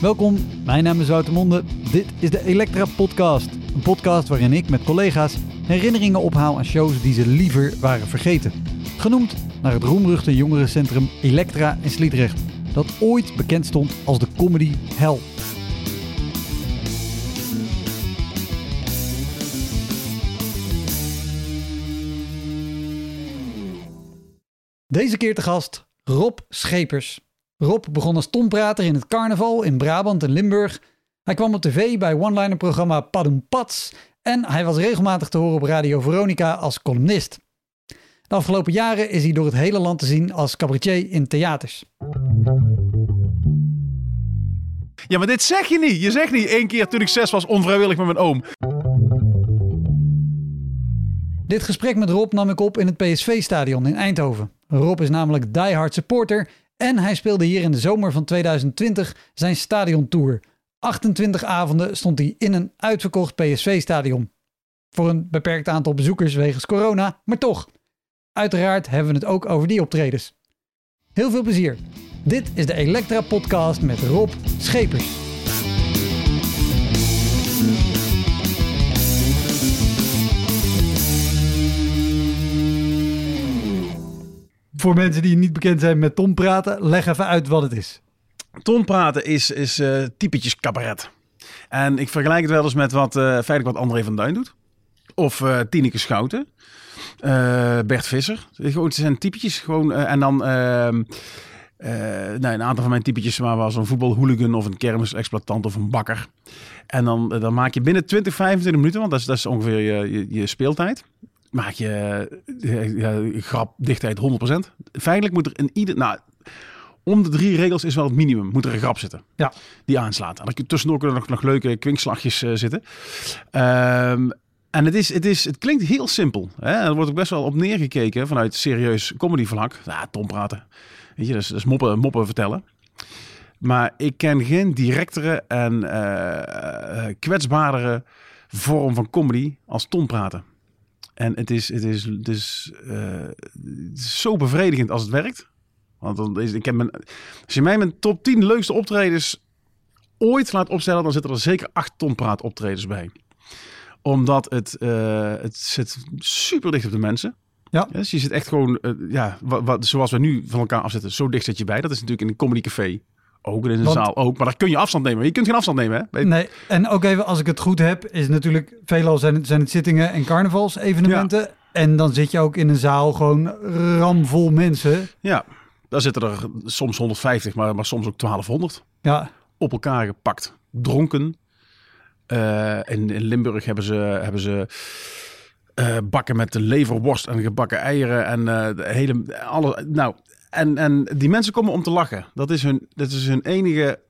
Welkom, mijn naam is Wouter Monde. Dit is de Elektra Podcast. Een podcast waarin ik met collega's herinneringen ophaal aan shows die ze liever waren vergeten. Genoemd naar het roemruchte jongerencentrum Elektra in Sliedrecht, dat ooit bekend stond als de comedy hell. Deze keer te gast Rob Schepers. Rob begon als tomprater in het carnaval in Brabant en Limburg. Hij kwam op tv bij one-liner-programma Padum Pats en hij was regelmatig te horen op Radio Veronica als columnist. De afgelopen jaren is hij door het hele land te zien als cabaretier in theaters. Ja, maar dit zeg je niet. Je zegt niet één keer toen ik zes was onvrijwillig met mijn oom. Dit gesprek met Rob nam ik op in het PSV-stadion in Eindhoven. Rob is namelijk diehard supporter en hij speelde hier in de zomer van 2020 zijn stadiontour. 28 avonden stond hij in een uitverkocht PSV-stadion. Voor een beperkt aantal bezoekers wegens corona, maar toch. Uiteraard hebben we het ook over die optredens. Heel veel plezier. Dit is de Elektra Podcast met Rob Schepers. Voor mensen die niet bekend zijn met Tom praten, leg even uit wat het is. Tom praten is, is uh, typetjes cabaret. En ik vergelijk het wel eens met wat, uh, feitelijk wat André van Duin doet. Of uh, Tineke Schouten. Bert Visser. Het zijn typetjes. Gewoon, en dan... Nou, een aantal van mijn typetjes maar was een voetbalhooligan of een kermisexploitant of een bakker. En dan, dan maak je binnen 20, 25 minuten, want dat is, dat is ongeveer je, je, je speeltijd maak je ja, grap dichtheid 100%. Feitelijk moet er in ieder... Nou, om de drie regels is wel het minimum. Moet er een grap zitten. Ja. Die aanslaat. En dan tussendoor kunnen er nog, nog leuke kwinkslagjes uh, zitten. Um, en het, is, het, is, het klinkt heel simpel. Hè? Er wordt ook best wel op neergekeken vanuit serieus comedy vlak. Ja, Tom praten. Weet je, dat is, dat is moppen, moppen vertellen. Maar ik ken geen directere en uh, kwetsbaardere vorm van comedy als Tom praten. En het is, het is, uh, het is zo bevredigend als het werkt. Want dan is, ik heb mijn, als je mij mijn top 10 leukste optredens ooit laat opstellen, dan zitten er zeker 8 tonpraat optredens bij. Omdat het, uh, het zit super dicht op de mensen. Ja. Dus je zit echt gewoon, uh, ja, wat, wat, zoals we nu van elkaar afzetten, zo dicht zit je bij. Dat is natuurlijk in een comedy ook in de Want, zaal ook. Maar daar kun je afstand nemen. Je kunt geen afstand nemen. Hè? Nee, en ook even als ik het goed heb, is natuurlijk veelal zijn het, zijn het zittingen en carnavalsevenementen. Ja. En dan zit je ook in een zaal gewoon ramvol mensen. Ja, daar zitten er soms 150, maar, maar soms ook 1200. Ja. Op elkaar gepakt, dronken. Uh, in, in Limburg hebben ze, hebben ze uh, bakken met de leverworst en gebakken eieren en uh, de hele alle. Nou, en, en die mensen komen om te lachen. Dat is hun, dat is hun enige,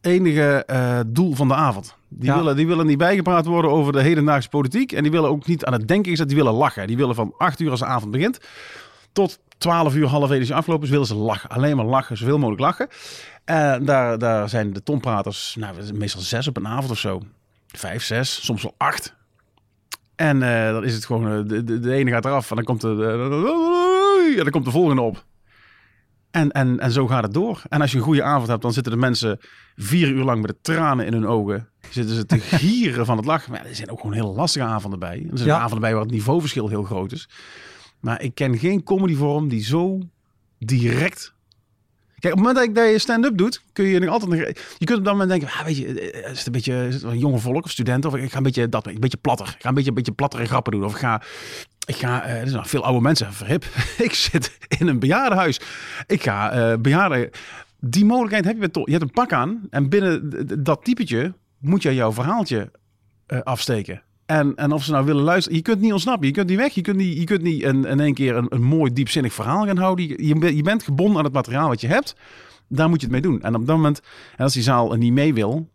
enige uh, doel van de avond. Die, ja. willen, die willen niet bijgepraat worden over de hedendaagse politiek. En die willen ook niet aan het denken gezet. Die willen lachen. Die willen van acht uur als de avond begint tot 12 uur half één is afgelopen is, willen ze lachen. Alleen maar lachen, zoveel mogelijk lachen. En daar, daar zijn de tompraters, nou, meestal zes op een avond of zo. Vijf, zes, soms wel acht. En uh, dan is het gewoon, de, de, de, ene gaat eraf en dan komt de, de, dan komt de volgende op. En, en, en zo gaat het door. En als je een goede avond hebt, dan zitten de mensen vier uur lang met de tranen in hun ogen. Zitten ze te gieren van het lachen. Maar er zijn ook gewoon hele lastige avonden bij. Er zijn ja. avonden bij waar het niveauverschil heel groot is. Maar ik ken geen comedyvorm die zo direct... Kijk, op het moment dat je stand-up doet, kun je nog altijd... Je kunt op dat moment denken, ah, weet je, is het een beetje is het een jonge volk of studenten? Of ik ga een beetje, dat, een beetje platter. Ik ga een beetje, een beetje plattere grappen doen. Of ik ga ik ga, uh, er zijn nog veel oude mensen, verhip. ik zit in een bejaardenhuis. Ik ga bejaarden. Die mogelijkheid heb je met Je hebt een pak aan en binnen dat typetje moet je jouw verhaaltje afsteken. En, en of ze nou willen luisteren, je kunt niet ontsnappen. Je kunt niet weg. Je kunt niet, je kunt niet in, één keer een, een mooi diepzinnig verhaal gaan houden. Je, je, bent gebonden aan het materiaal wat je hebt. Daar moet je het mee doen. En op dat moment, en als die zaal er niet mee wil,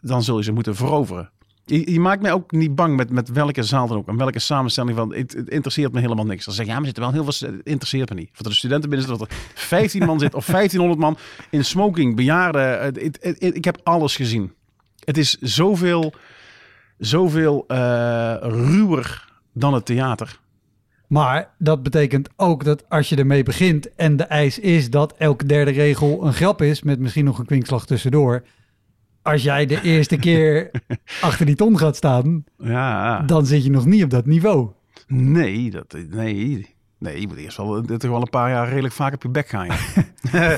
dan zul je ze moeten veroveren. Je, maakt mij ook niet bang met, met welke zaal dan ook. En welke samenstelling van. Het, interesseert me helemaal niks. Dan zeg je, ja, maar zitten wel heel veel. Het interesseert me niet. Voor de studenten binnen zit dat er 15 man zit of 1500 man in smoking, bejaarden. Ik heb alles gezien. Het is zoveel, zoveel uh, ruwer dan het theater. Maar dat betekent ook dat als je ermee begint en de eis is dat elke derde regel een grap is, met misschien nog een kwinkslag tussendoor, als jij de eerste keer achter die ton gaat staan, Ja, dan zit je nog niet op dat niveau. nee, dat, nee. Nee, je moet eerst wel, dit toch wel een paar jaar redelijk vaak op je bek gaan. Ja.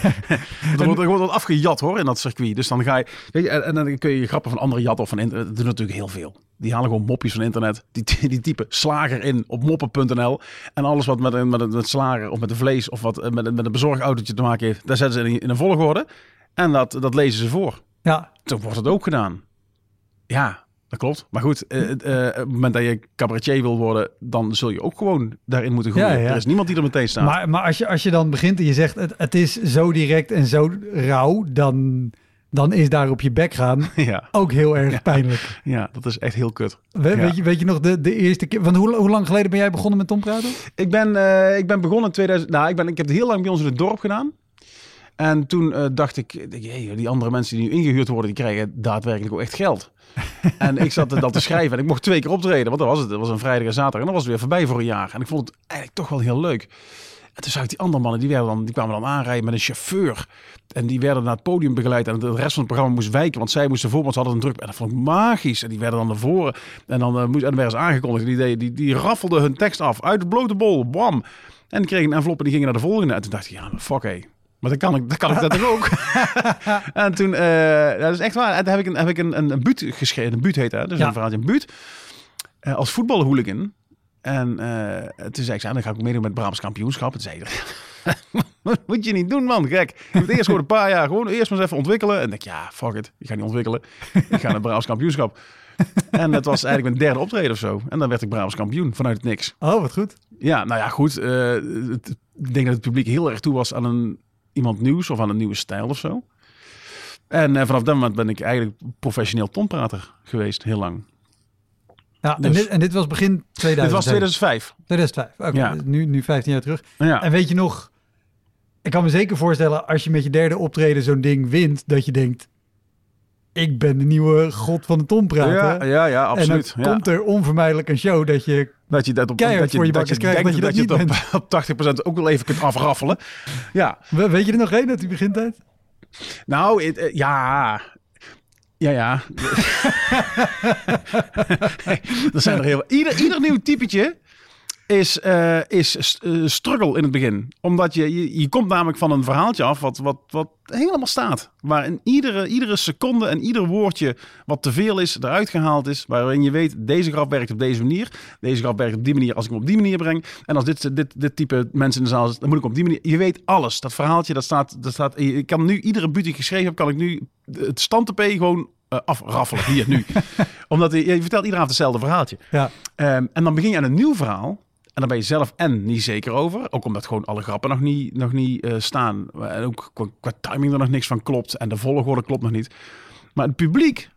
er, wordt, er wordt wat afgejat hoor in dat circuit. Dus dan ga je, weet je en, en dan kun je grappen van andere jatten of van internet. Dat doen natuurlijk heel veel. Die halen gewoon mopjes van internet. Die, die typen slager in op moppen.nl. En alles wat met, een- met, een- met slager of met een vlees of wat eh, met, een- met een bezorgautootje te maken heeft. Daar zetten ze in, in een volgorde. En dat, dat lezen ze voor. Ja, Zo wordt het ook gedaan. Ja, dat klopt. Maar goed, eh, eh, op het moment dat je cabaretier wil worden, dan zul je ook gewoon daarin moeten groeien. Ja, ja. Er is niemand die er meteen staat. maar, maar als, je, als je dan begint en je zegt het, het is zo direct en zo rauw, dan, dan is daar op je bek gaan ja, ook heel erg pijnlijk. ja, dat is echt heel kut. We- weet, je, weet je nog de, de eerste keer? Want hoe, hoe lang geleden ben jij begonnen met Tom Praten? Ik ben, eh, ik ben begonnen in 2000. Nou, ik, ben, ik heb het heel lang bij ons in het dorp gedaan. En toen eh, dacht ik, hey, die andere mensen die nu ingehuurd worden, die krijgen daadwerkelijk ook echt geld. en ik zat dan te schrijven en ik mocht twee keer optreden, want dat was het. Dat was een vrijdag en zaterdag en dan was het weer voorbij voor een jaar. En ik vond het eigenlijk toch wel heel leuk. En toen zag ik die andere mannen, die, werden dan, die kwamen dan aanrijden met een chauffeur. En die werden naar het podium begeleid. En de rest van het programma moest wijken, want zij moesten voor, want ze hadden een druk. En dat vond ik magisch. En die werden dan naar voren. En dan, eh, moest, en werden ze aangekondigd. En die, die, die raffelden hun tekst af uit de blote bol. Bam. En die kregen een envelop en die gingen naar de volgende. En toen dacht ik, ja, fuck hé. Maar dan kan ik, dan kan ik dat toch ook. en toen, eh, dat is echt waar. En toen heb ik een, heb ik een, een, een buut geschreven. Een buut heet dat. Dus Ja. een verhaaltje. Een buut. Eh, als voetbalhooligan. En eh, toen zei ik, dan ga ik meedoen met het Brabants kampioenschap. En zei dat moet je niet doen man, gek. Je moet eerst gewoon een paar jaar, gewoon eerst maar eens even ontwikkelen. En denk ik, ja, fuck it. Ik ga niet ontwikkelen. Ik ga naar het Brabants kampioenschap. En dat was eigenlijk mijn derde optreden of zo. En dan werd ik Brabants kampioen vanuit het niks. Oh, wat goed. Ja, nou ja, goed. het- ik denk dat het publiek heel erg toe was aan een, iemand nieuws of aan een nieuwe stijl of zo. En eh, vanaf dat moment ben ik eigenlijk professioneel tomprater geweest, heel lang. Ja, en, Dus- dit, en dit was begin 2000. Dit was 2005. 2005. Oké, Ja. nu, nu 15 jaar terug. Ja. En weet je nog, ik kan me zeker voorstellen als je met je derde optreden zo'n ding wint, dat je denkt, ik ben de nieuwe god van de Tom praten. Ja, ja, ja, absoluut. En dan ja. komt er onvermijdelijk een show dat je... Dat je dat op, keihard dat je, voor je dat je krijgt denkt dat je dat op, op 80% ook wel even kunt afraffelen. Ja, We- Weet je er nog één uit die begintijd? nou, eh, ja. Ja, ja. er zijn er heel ieder, ieder nieuw typetje is, eh, is eh, struggle in het begin. Omdat je, je, je komt namelijk van een verhaaltje af wat, wat, wat helemaal staat. Waarin iedere, iedere seconde en ieder woordje wat te veel is, eruit gehaald is. Waarin je weet, deze graf werkt op deze manier. Deze graf werkt op die manier als ik hem op die manier breng. En als dit, dit, dit type mensen in de zaal is, dan moet ik op die manier... Je weet alles. Dat verhaaltje, dat staat... Dat staat ik kan nu, iedere buurt die ik geschreven heb, kan ik nu het stand gewoon eh, afraffelen. Hier, nu. Omdat je, je vertelt iedere avond hetzelfde verhaaltje. Ja. Ehm, en dan begin je aan een nieuw verhaal. En dan ben je zelf en niet zeker over. Ook omdat gewoon alle grappen nog niet, nog niet eh, staan. En ook qua, qua timing er nog niks van klopt. En de volgorde klopt nog niet. Maar het publiek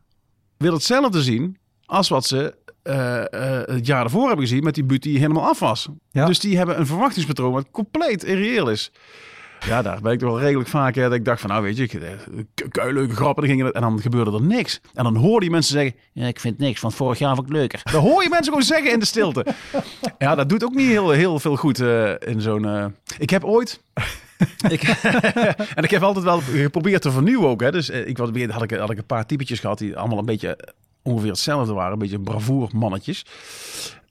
wil hetzelfde zien als wat ze eh, eh, het jaar ervoor hebben gezien met die buurt die helemaal af was. Ja. Dus die hebben een verwachtingspatroon wat compleet irreëel is. Ja, daar ben ik toch wel redelijk vaak hè, dat ik dacht van, nou weet je, eh, leuke grappen, dan gingen en dan gebeurde er niks. En dan hoorde je mensen zeggen, ja, ik vind niks, van vorig jaar vond ik leuker. Dan hoor je mensen gewoon zeggen in de stilte. Ja, dat doet ook niet heel, heel veel goed eh, in zo'n... eh, Ik heb ooit... ik, en ik heb altijd wel geprobeerd te vernieuwen ook. Hè. Dus ik was, had, ik, had ik een paar typetjes gehad die allemaal een beetje ongeveer hetzelfde waren. Een beetje bravoer mannetjes.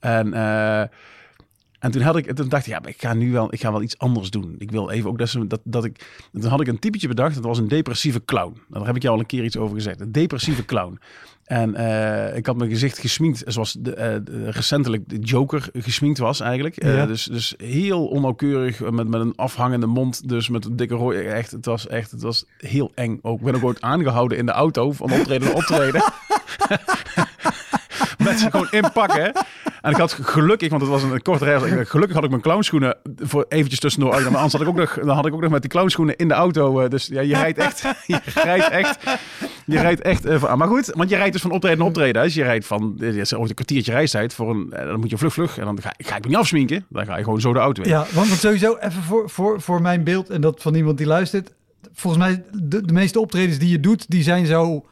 En, en toen, had ik, toen dacht ik, ja, ik ga nu wel, ik ga wel iets anders doen. Ik wil even ook dat, ze, dat, dat ik... en Toen had ik een typetje bedacht. Dat was een depressieve clown. Daar heb ik jou al een keer iets over gezegd. Een depressieve clown. En eh, ik had mijn gezicht gesminkt zoals de, eh, recentelijk de Joker gesminkt was eigenlijk. Eh, Ja. dus, dus heel onnauwkeurig, met, met een afhangende mond. Dus met een dikke rooi. Echt, het was echt, het was heel eng. Ook, ik ben ook ooit aangehouden in de auto van optreden naar optreden. Met ze gewoon inpakken. En ik had gelukkig, want het was een korte reis. Gelukkig had ik mijn clownschoenen voor eventjes tussendoor. uit. Maar Anders had ik ook nog, dan had ik ook nog met die clownschoenen in de auto. eh, Dus ja, je rijdt echt. Je rijdt echt. Je rijdt echt. eh, maar goed, want je rijdt dus van optreden naar optreden. Dus je rijdt van. Dit is ooit een kwartiertje reistijd. Voor een, eh, dan moet je vlug, vlug. En dan ga, ga ik me niet afsminken. Dan ga je gewoon zo de auto in. Ja, want, want sowieso even voor, voor, voor mijn beeld en dat van iemand die luistert. Volgens mij, de, de meeste optredens die je doet, die zijn zo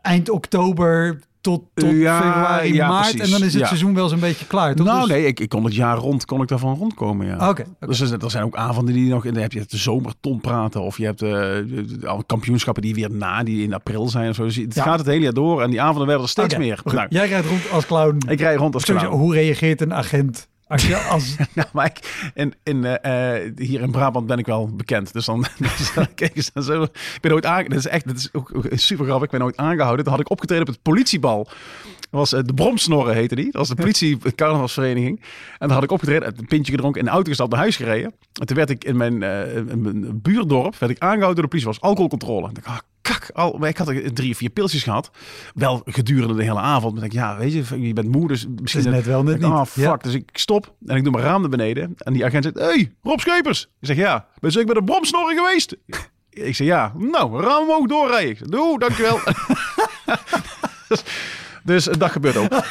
eind oktober tot, tot Ja, februari, ja, maart. precies. En dan is het Ja. seizoen wel zo'n beetje klaar. Toch? nou Dus- nee, ik, ik kon het jaar rond kon ik daarvan rondkomen. Ja. Oké. Dus er er zijn ook avonden die nog in. Dan heb je de zomerton praten. Of je hebt al kampioenschappen die weer na, die in april zijn. Of zo. Dus het gaat het hele jaar door. En die avonden werden er steeds meer. Nou, Jij rijdt rond als clown. ik rij rond als clown. hoe reageert een agent als je als... Ja, maar ik, in, in, eh, hier in Brabant ben ik wel bekend. Dus dan, dus kijk eens dan zo. Ik ben ooit aange... Dat is echt, dat is ook super grappig. Ik ben ooit aangehouden. Toen had ik opgetreden op het politiebal. Was eh, de Bromsnorren heette die. Dat was de politie carnavalsvereniging. En dan had ik opgetreden, een pintje gedronken, in de auto gestapt naar huis gereden. En toen werd ik in mijn, in mijn buurdorp werd ik aangehouden door de politie. was alcoholcontrole. En ik dacht, ah, kak. Al, maar ik had drie of vier pilsjes gehad. Wel gedurende de hele avond. Maar ik ja, weet je, je bent moe, dus misschien... is net wel, net Ik, Ah, niet. fuck. Ja. Dus ik stop en ik doe mijn raam naar beneden. En die agent zegt, hey, Rob Schepers. Ik zeg, ja, ben je zeker bij de Bromsnorren geweest? Ik zeg, ja. Nou, raam omhoog doorrijden. Ik zeg, doe, dankjewel. dus, dus dat gebeurt ook.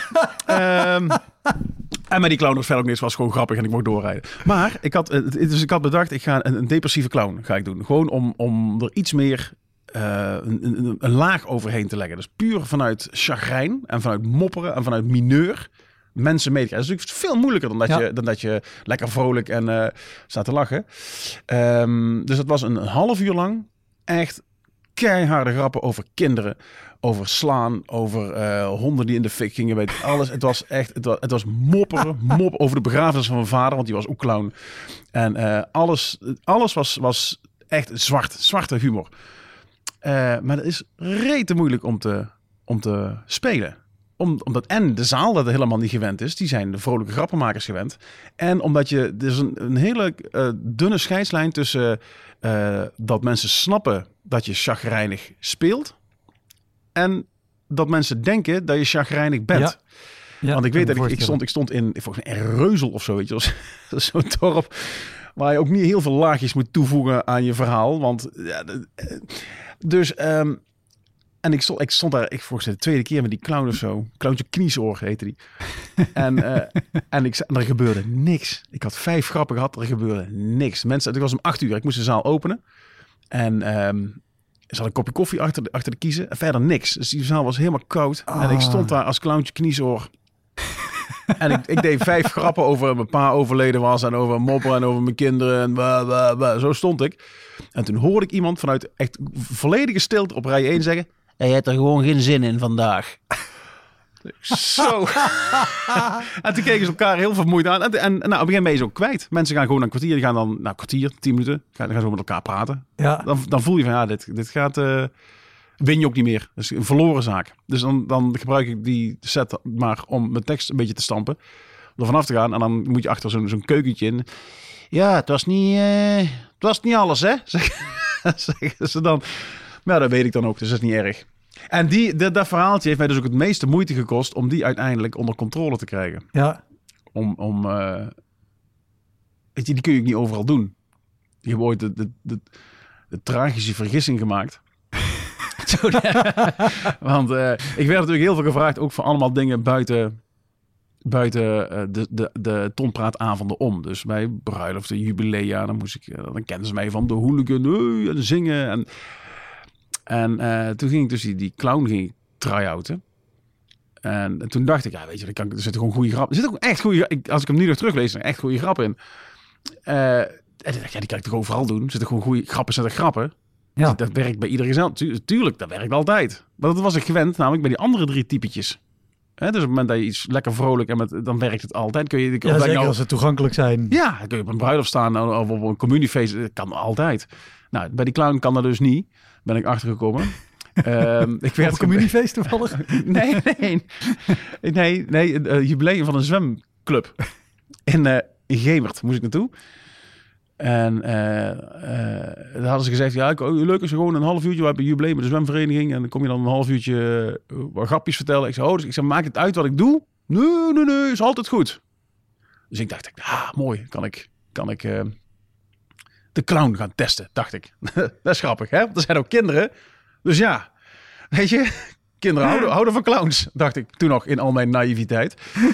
Ehm, en met die clown was verder ook niks. was gewoon grappig en ik mocht doorrijden. Maar ik had, eh, dus ik had bedacht, ik ga een, een depressieve clown ga ik doen. Gewoon om, om er iets meer eh, een, een, een laag overheen te leggen. Dus puur vanuit chagrijn en vanuit mopperen en vanuit mineur mensen mee te krijgen. Dat is natuurlijk veel moeilijker dan dat, Ja. je, dan dat je lekker vrolijk en eh, staat te lachen. Ehm, dus het was een half uur lang echt keiharde grappen over kinderen, over slaan, over eh, honden die in de fik gingen, weet alles. Het was echt, het was, het was mopperen, mop over de begrafenis van mijn vader, want die was ook clown. En eh, alles, alles was, was echt zwart, zwarte humor. Eh, maar dat is rete moeilijk om te, om te spelen. Om, omdat en de zaal dat helemaal niet gewend is, die zijn de vrolijke grappenmakers gewend. En omdat je, er is een, een hele eh, dunne scheidslijn tussen eh, dat mensen snappen dat je chagrijnig speelt. En dat mensen denken dat je chagrijnig bent. Ja. Ja, Want ik weet dat ik, ik, stond, ik stond in volgens mij in Reuzel of zo, weet je, wel. Dat is zo'n dorp waar je ook niet heel veel laagjes moet toevoegen aan je verhaal. Want ja, eh, dus ehm, en ik stond, ik stond daar, ik volgens de tweede keer met die clown of zo, clowntje kniesoor heette die. en en, en ik, en er gebeurde niks. Ik had vijf grappen gehad, er gebeurde niks. Mensen, het was om acht uur, ik moest de zaal openen en er zat een kopje koffie achter de, achter de kiezen en verder niks. Dus die zaal was helemaal koud. En ik stond daar als clowntje kniesoor. En ik, ik deed vijf grappen over mijn pa overleden was en over mopperen en over mijn kinderen en zo stond ik. En toen hoorde ik iemand vanuit echt volledige stilte op rij 1 zeggen: Hij hebt er gewoon geen zin in vandaag. Zo. en toen keken ze elkaar heel vermoeid aan. En, en nou, op een gegeven moment ben je zo kwijt. Mensen gaan gewoon een kwartier. Die gaan dan, nou, een kwartier, tien minuten. Gaan, gaan zo met elkaar praten. Ja, Dan, dan voel je van, ja, dit, dit gaat... eh, win je ook niet meer. Dat is een verloren zaak. Dus dan, dan gebruik ik die set maar om mijn tekst een beetje te stampen. Om er vanaf te gaan. En dan moet je achter zo'n zo'n keukentje in. Ja, het was niet, eh, het was niet alles, hè? Zeg- Zeggen ze dan. Maar ja, dat weet ik dan ook. Dus dat is niet erg. En die, dat, dat verhaaltje heeft mij dus ook het meeste moeite gekost... om die uiteindelijk onder controle te krijgen. ja. Om... om eh, weet je, die kun je ook niet overal doen. Die hebben ooit de, de, de, de tragische vergissing gemaakt. Want eh, ik werd natuurlijk heel veel gevraagd, ook voor allemaal dingen buiten, buiten eh, de, de, de tonpraatavonden om. Dus bij bruiloften, jubilea, dan, moest ik, dan kenden ze mij van de hooligan en zingen. En, en eh, toen ging ik dus die, die clown ging try-outen. En toen dacht ik, ja, weet je, er, kan, er zitten gewoon goede grappen. Er zitten ook echt goede ik, Als ik hem nu nog teruglees, er echt goede grappen in. Eh, en ik dacht, ja, die kan ik toch overal doen. Er zitten gewoon goede grappen, zitten grappen. Ja. Dat werkt bij iedere gezel. Tu- tuurlijk, dat werkt altijd. Maar dat was ik gewend, namelijk bij die andere drie typetjes. Dus op het moment dat je iets lekker vrolijk en met, dan werkt het altijd. Kun je, ja zeker nou- als ze toegankelijk zijn. ja, dan kun je op een bruiloft staan of op een communiefeest. Dat kan altijd. Nou, bij die clown kan dat dus niet. Ben ik achtergekomen. Ehm ik Op een communiefeest toevallig. Nee, nee. Nee, nee. Eh, jubileum van een zwemclub. In, in Gemert moest ik naartoe. En daar hadden ze gezegd, ja, oh, leuk als je gewoon een half uurtje, we hebben een jubileum met de zwemvereniging. En dan kom je dan een half uurtje eh, wat grapjes vertellen. Ik zei, oh, dus ik zei, maakt het uit wat ik doe? Nee, nee, nee, is altijd goed. Dus ik dacht, ah, mooi, kan ik, kan ik de clown gaan testen, dacht ik. dat is grappig, hè? Want er zijn ook kinderen. Dus ja, weet je, kinderen houden, houden van clowns, dacht ik toen nog in al mijn naïviteit.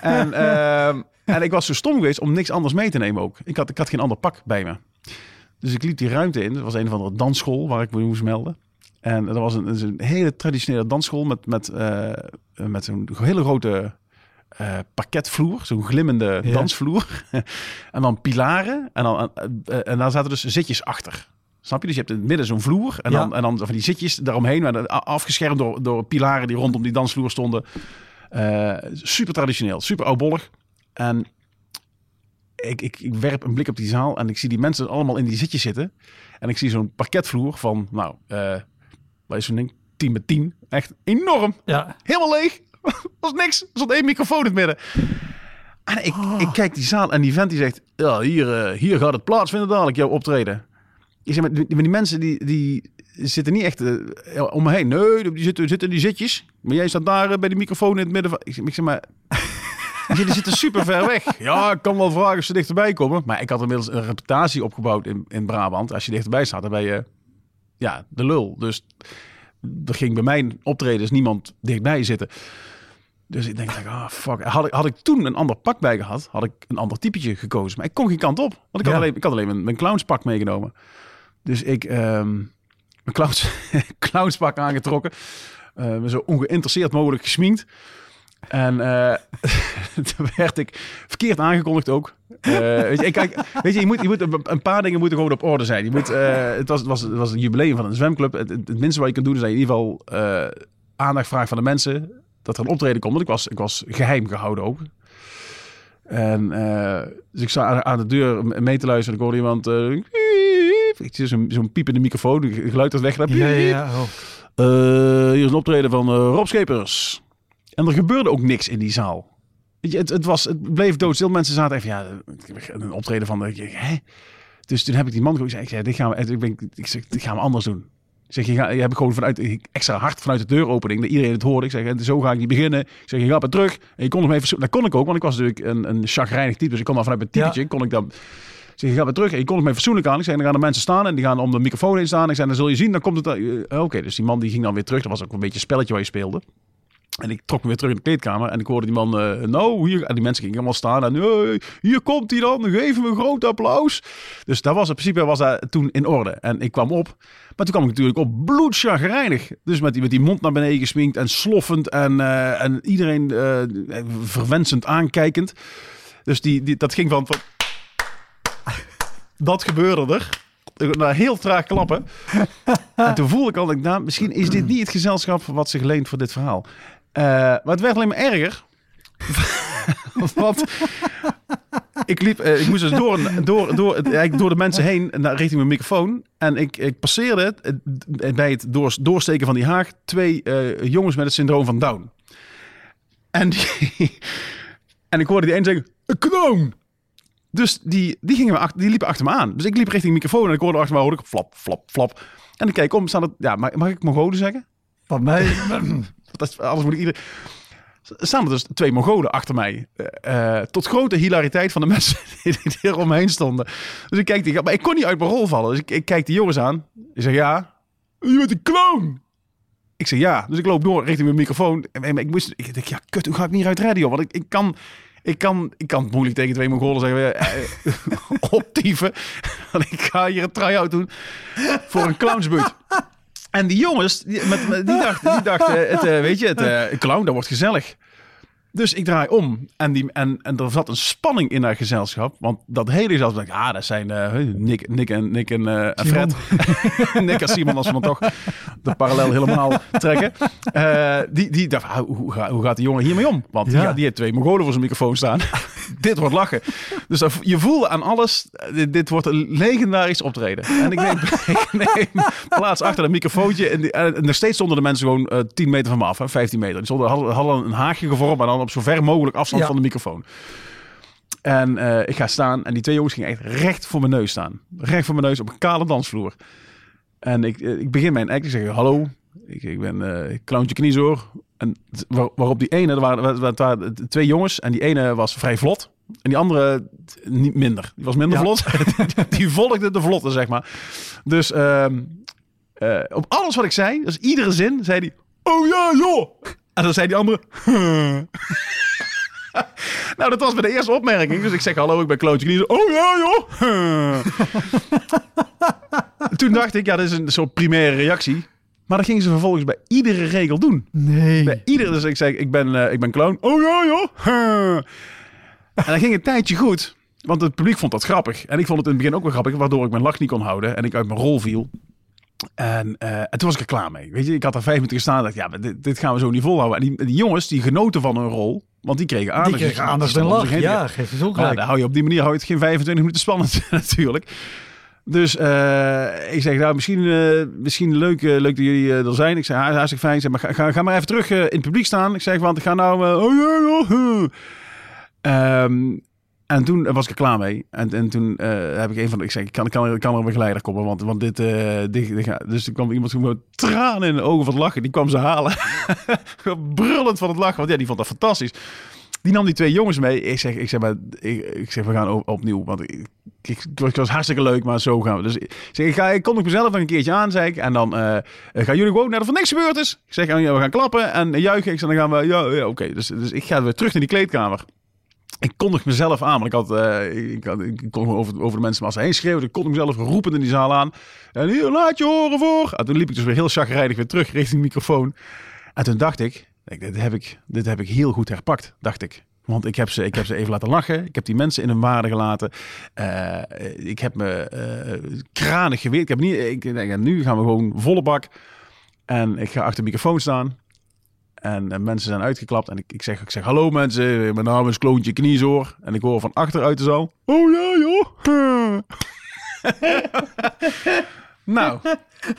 En, ehm, en ik was zo stom geweest om niks anders mee te nemen ook. Ik had, ik had geen ander pak bij me. Dus ik liep die ruimte in. Het was een of andere dansschool waar ik me moest melden. En dat was een, een hele traditionele dansschool met, met, uh, met een hele grote uh, parketvloer, zo'n glimmende Ja. dansvloer. en dan pilaren en dan, uh, en daar zaten dus zitjes achter. Snap je? Dus je hebt in het midden zo'n vloer en, Ja. dan, en dan van die zitjes daaromheen, maar afgeschermd door, door pilaren die rondom die dansvloer stonden. Eh, super traditioneel, super oudbollig. En ik, ik, ik werp een blik op die zaal en ik zie die mensen allemaal in die zitjes zitten. En ik zie zo'n parketvloer van, nou, eh wat is zo'n ding? 10 met 10. Echt enorm. Ja. Helemaal leeg. Is niks. Er stond één microfoon in het midden. En ik, ik kijk die zaal en die vent die zegt... Ja, hier, eh, hier gaat het plaatsvinden dadelijk, jouw optreden. Ik zeg, maar die, die mensen die, die zitten niet echt eh, om me heen. Nee, die zitten, zitten in die zitjes. Maar jij staat daar bij die microfoon in het midden van... Ik zeg, ik zeg maar... Jullie zitten super ver weg. Ja, ik kan wel vragen of ze dichterbij komen. Maar ik had inmiddels een reputatie opgebouwd in, in Brabant. Als je dichterbij staat, dan ben je ja, de lul. Dus er ging bij mijn optredens niemand dichtbij zitten. Dus ik denk, ah, fuck. Had ik, had ik toen een ander pak bij gehad, had ik een ander typetje gekozen. Maar ik kon geen kant op. Want ik had Ja. alleen, ik had alleen mijn, mijn clownspak meegenomen. Dus ik ehm mijn clowns, clownspak aangetrokken. eh, me zo ongeïnteresseerd mogelijk gesminkt. En eh, toen werd ik verkeerd aangekondigd ook. Eh, weet je, kijk, weet je, je moet, je moet een, paar dingen moeten gewoon op orde zijn. Je moet, eh, het, was, het, was, het was een jubileum van een zwemclub. Het, het, het minste wat je kan doen is dat je in ieder geval aandacht vraagt van de mensen. Dat er een optreden komt. Want ik was, ik was geheim gehouden ook. En dus ik sta aan, de deur mee te luisteren. En ik hoorde iemand... zo'n zo'n piepende microfoon. Geluid dat weg. Ja, ja. Oh. Hier is een optreden van Rob Schepers. En er gebeurde ook niks in die zaal. Weet je, het, het, was, het bleef doodstil. Mensen zaten even, ja, een optreden van, hè? Dus toen heb ik die man gezegd, ik zei, dit gaan we, ik, ben, ik zeg, dit gaan we anders doen. Ik zeg, je, ga, je hebt gewoon vanuit, extra hard vanuit de deuropening, dat iedereen het hoorde. Ik zeg, en zo ga ik niet beginnen. Ik zeg, je gaat maar terug. En je kon nog even, dat kon ik ook, want ik was natuurlijk een, een chagrijnig type. Dus ik kon dan vanuit mijn Ja. typetje, kon ik dan... Ik zeg, je gaat weer terug. En je kon het mij fatsoenlijk aan. Ik zei, dan gaan de mensen staan en die gaan om de microfoon heen staan. Ik zei, dan zul je zien, dan komt het... eh, Oké, dus die man die ging dan weer terug. Dat was ook een beetje een spelletje waar je speelde. En ik trok me weer terug in de kleedkamer. En ik hoorde die man, eh, nou, hier... En die mensen gingen allemaal staan. En hey, hier komt hij dan. Geef hem een groot applaus. Dus dat was in principe was dat toen in orde. En ik kwam op. Maar toen kwam ik natuurlijk op bloedchagrijnig. Dus met die, met die mond naar beneden gesminkt en sloffend. En, eh, en iedereen eh verwensend aankijkend. Dus die, die, dat ging van... dat gebeurde er. Nou, heel traag klappen. en toen voelde ik al, nou, misschien is dit niet het gezelschap wat zich leent voor dit verhaal. Eh, maar het werd alleen maar erger. Want ik liep, eh, ik moest dus door, door, door, door de mensen heen naar, richting mijn microfoon. En ik, ik passeerde bij het door, doorsteken van die haag twee eh, jongens met het syndroom van Down. En, en ik hoorde die een zeggen, een knoon. Dus die, die, gingen me achter, die liepen achter me aan. Dus ik liep richting microfoon en ik hoorde achter me hoorde ik flap, flap, flap. En ik kijk om, staan het, ja, mag, mag ik Mongolen zeggen? Van mij. Dat is, alles moet ik ieder... Staan er dus twee Mongolen achter mij. Eh, eh, tot grote hilariteit van de mensen die, die eromheen stonden. Dus ik kijk die, maar ik kon niet uit mijn rol vallen. Dus ik, ik kijk die jongens aan. Ik zeg ja. Je bent een clown. Ik zeg ja. Dus ik loop door richting mijn microfoon. En, ik moest, ik denk ja, kut, hoe ga ik niet uit radio? Want ik, ik kan, ik kan, ik kan moeilijk tegen twee Mongolen zeggen, eh, optieven. Want ik ga hier een try-out doen voor een clownsbuurt. En die jongens, die, met, die dachten, die dachten het, eh, weet je, het eh, clown, dat wordt gezellig. Dus ik draai om en, die, en, en er zat een spanning in haar gezelschap. Want dat hele gezelschap, ik, ah, dat zijn eh, Nick, Nick en, Nick en, eh, en Fred. Nick en Simon, als we dan toch de parallel helemaal trekken. Eh, die, die dacht, ah, hoe, hoe, gaat- hoe gaat die jongen hiermee om? Want Ja. die, die heeft twee Mongolen voor zijn microfoon staan. dit wordt lachen. Dus dat- je voelde aan alles, dit, dit wordt een legendarisch optreden. En ik neem, ik neem plaats achter een microfoontje. En, die- en nog steeds stonden de mensen gewoon eh 10 meter van me af, hè, 15 meter. Die stonden, hadden, hadden een haagje gevormd, maar dan op zo ver mogelijk afstand Ja. van de microfoon. En eh, ik ga staan en die twee jongens gingen echt recht voor mijn neus staan. Recht voor mijn neus op een kale dansvloer. En ik, eh, ik begin mijn act. Ik zeg, hallo, ik, ik ben eh Clowntje Kniezoor. En waar- waarop die ene, er waren, er waren twee jongens. En die ene was vrij vlot. En die andere niet minder. Die was minder Ja. vlot. die volgde de vlotte, zeg maar. Dus ehm, eh, op alles wat ik zei, dus iedere zin, zei hij... Oh ja, joh! En dan zei die andere... nou, dat was bij de eerste opmerking. Dus ik zeg, hallo, ik ben Klootje. Oh ja, joh! Toen dacht ik, ja, dat is een soort primaire reactie. Maar dat gingen ze vervolgens bij iedere regel doen. Nee. Bij iedere, dus ik zei, ik ben, eh, ik ben clown. Oh ja, joh. En dan ging een tijdje goed. Want het publiek vond dat grappig. En ik vond het in het begin ook wel grappig, waardoor ik mijn lach niet kon houden. En ik uit mijn rol viel. En, eh, en toen was ik er klaar mee. Weet je, ik had er vijf minuten gestaan. Dacht, ja, dit, dit gaan we zo niet volhouden. En die, die jongens, die genoten van hun rol. Want die kregen aandacht. Die kreeg Dus, aandacht en lach. Ja, geef eens Maar ongelijk. dan hou je op die manier hou je het geen 25 minuten spannend natuurlijk. Dus eh, ik zeg, nou, misschien, eh, misschien leuk, leuk dat jullie er zijn. Ik zeg, "Ja, hartstikke fijn. Ik zeg, maar ga, ga, ga maar even terug in het publiek staan. Ik zeg, want ik ga nou... eh, oh ja, ja. eh." Ehm, en toen was ik er klaar mee. En, en toen eh, heb ik een van de... Ik zeg, ik kan, kan, kan er een begeleider komen. Want, want dit, eh, dit, Dus er kwam iemand gewoon tranen in de ogen van het lachen. Die kwam ze halen. Brullend van het lachen. Want ja, die vond dat fantastisch. Die nam die twee jongens mee. Ik zeg, ik zeg, maar, ik, ik zeg we gaan op- opnieuw. Want ik, ik, was hartstikke leuk, maar zo gaan we. Dus ik zeg, ik, ga, ik mezelf een keertje aan, zei ik. En dan eh, gaan jullie gewoon naar de van niks gebeurd is. Ik zeg, ja, we gaan klappen en juichen. Ik zeg, dan gaan we, ja, ja oké. Dus, dus ik ga weer terug naar die kleedkamer. Ik kondig mezelf aan, want ik, had, eh, ik, ik kon over, over de mensen maar ze heen schreeuwen. Ik kon mezelf roepend in die zaal aan. En hier, laat je horen voor. En toen liep ik dus weer heel chagrijnig weer terug richting de microfoon. En toen dacht ik, dit, heb ik, dit heb ik heel goed herpakt, dacht ik. Want ik heb, ze, ik heb ze even laten lachen. Ik heb die mensen in hun waarde gelaten. Eh, ik heb me eh, kranig geweerd. Ik heb niet, ik nu gaan we gewoon volle bak. En ik ga achter de microfoon staan. En, eh, mensen zijn uitgeklapt. En ik, ik, zeg, ik zeg, hallo mensen, mijn naam is Kloontje Kniezoor. En ik hoor van achter uit de zaal. Oh ja joh. nou,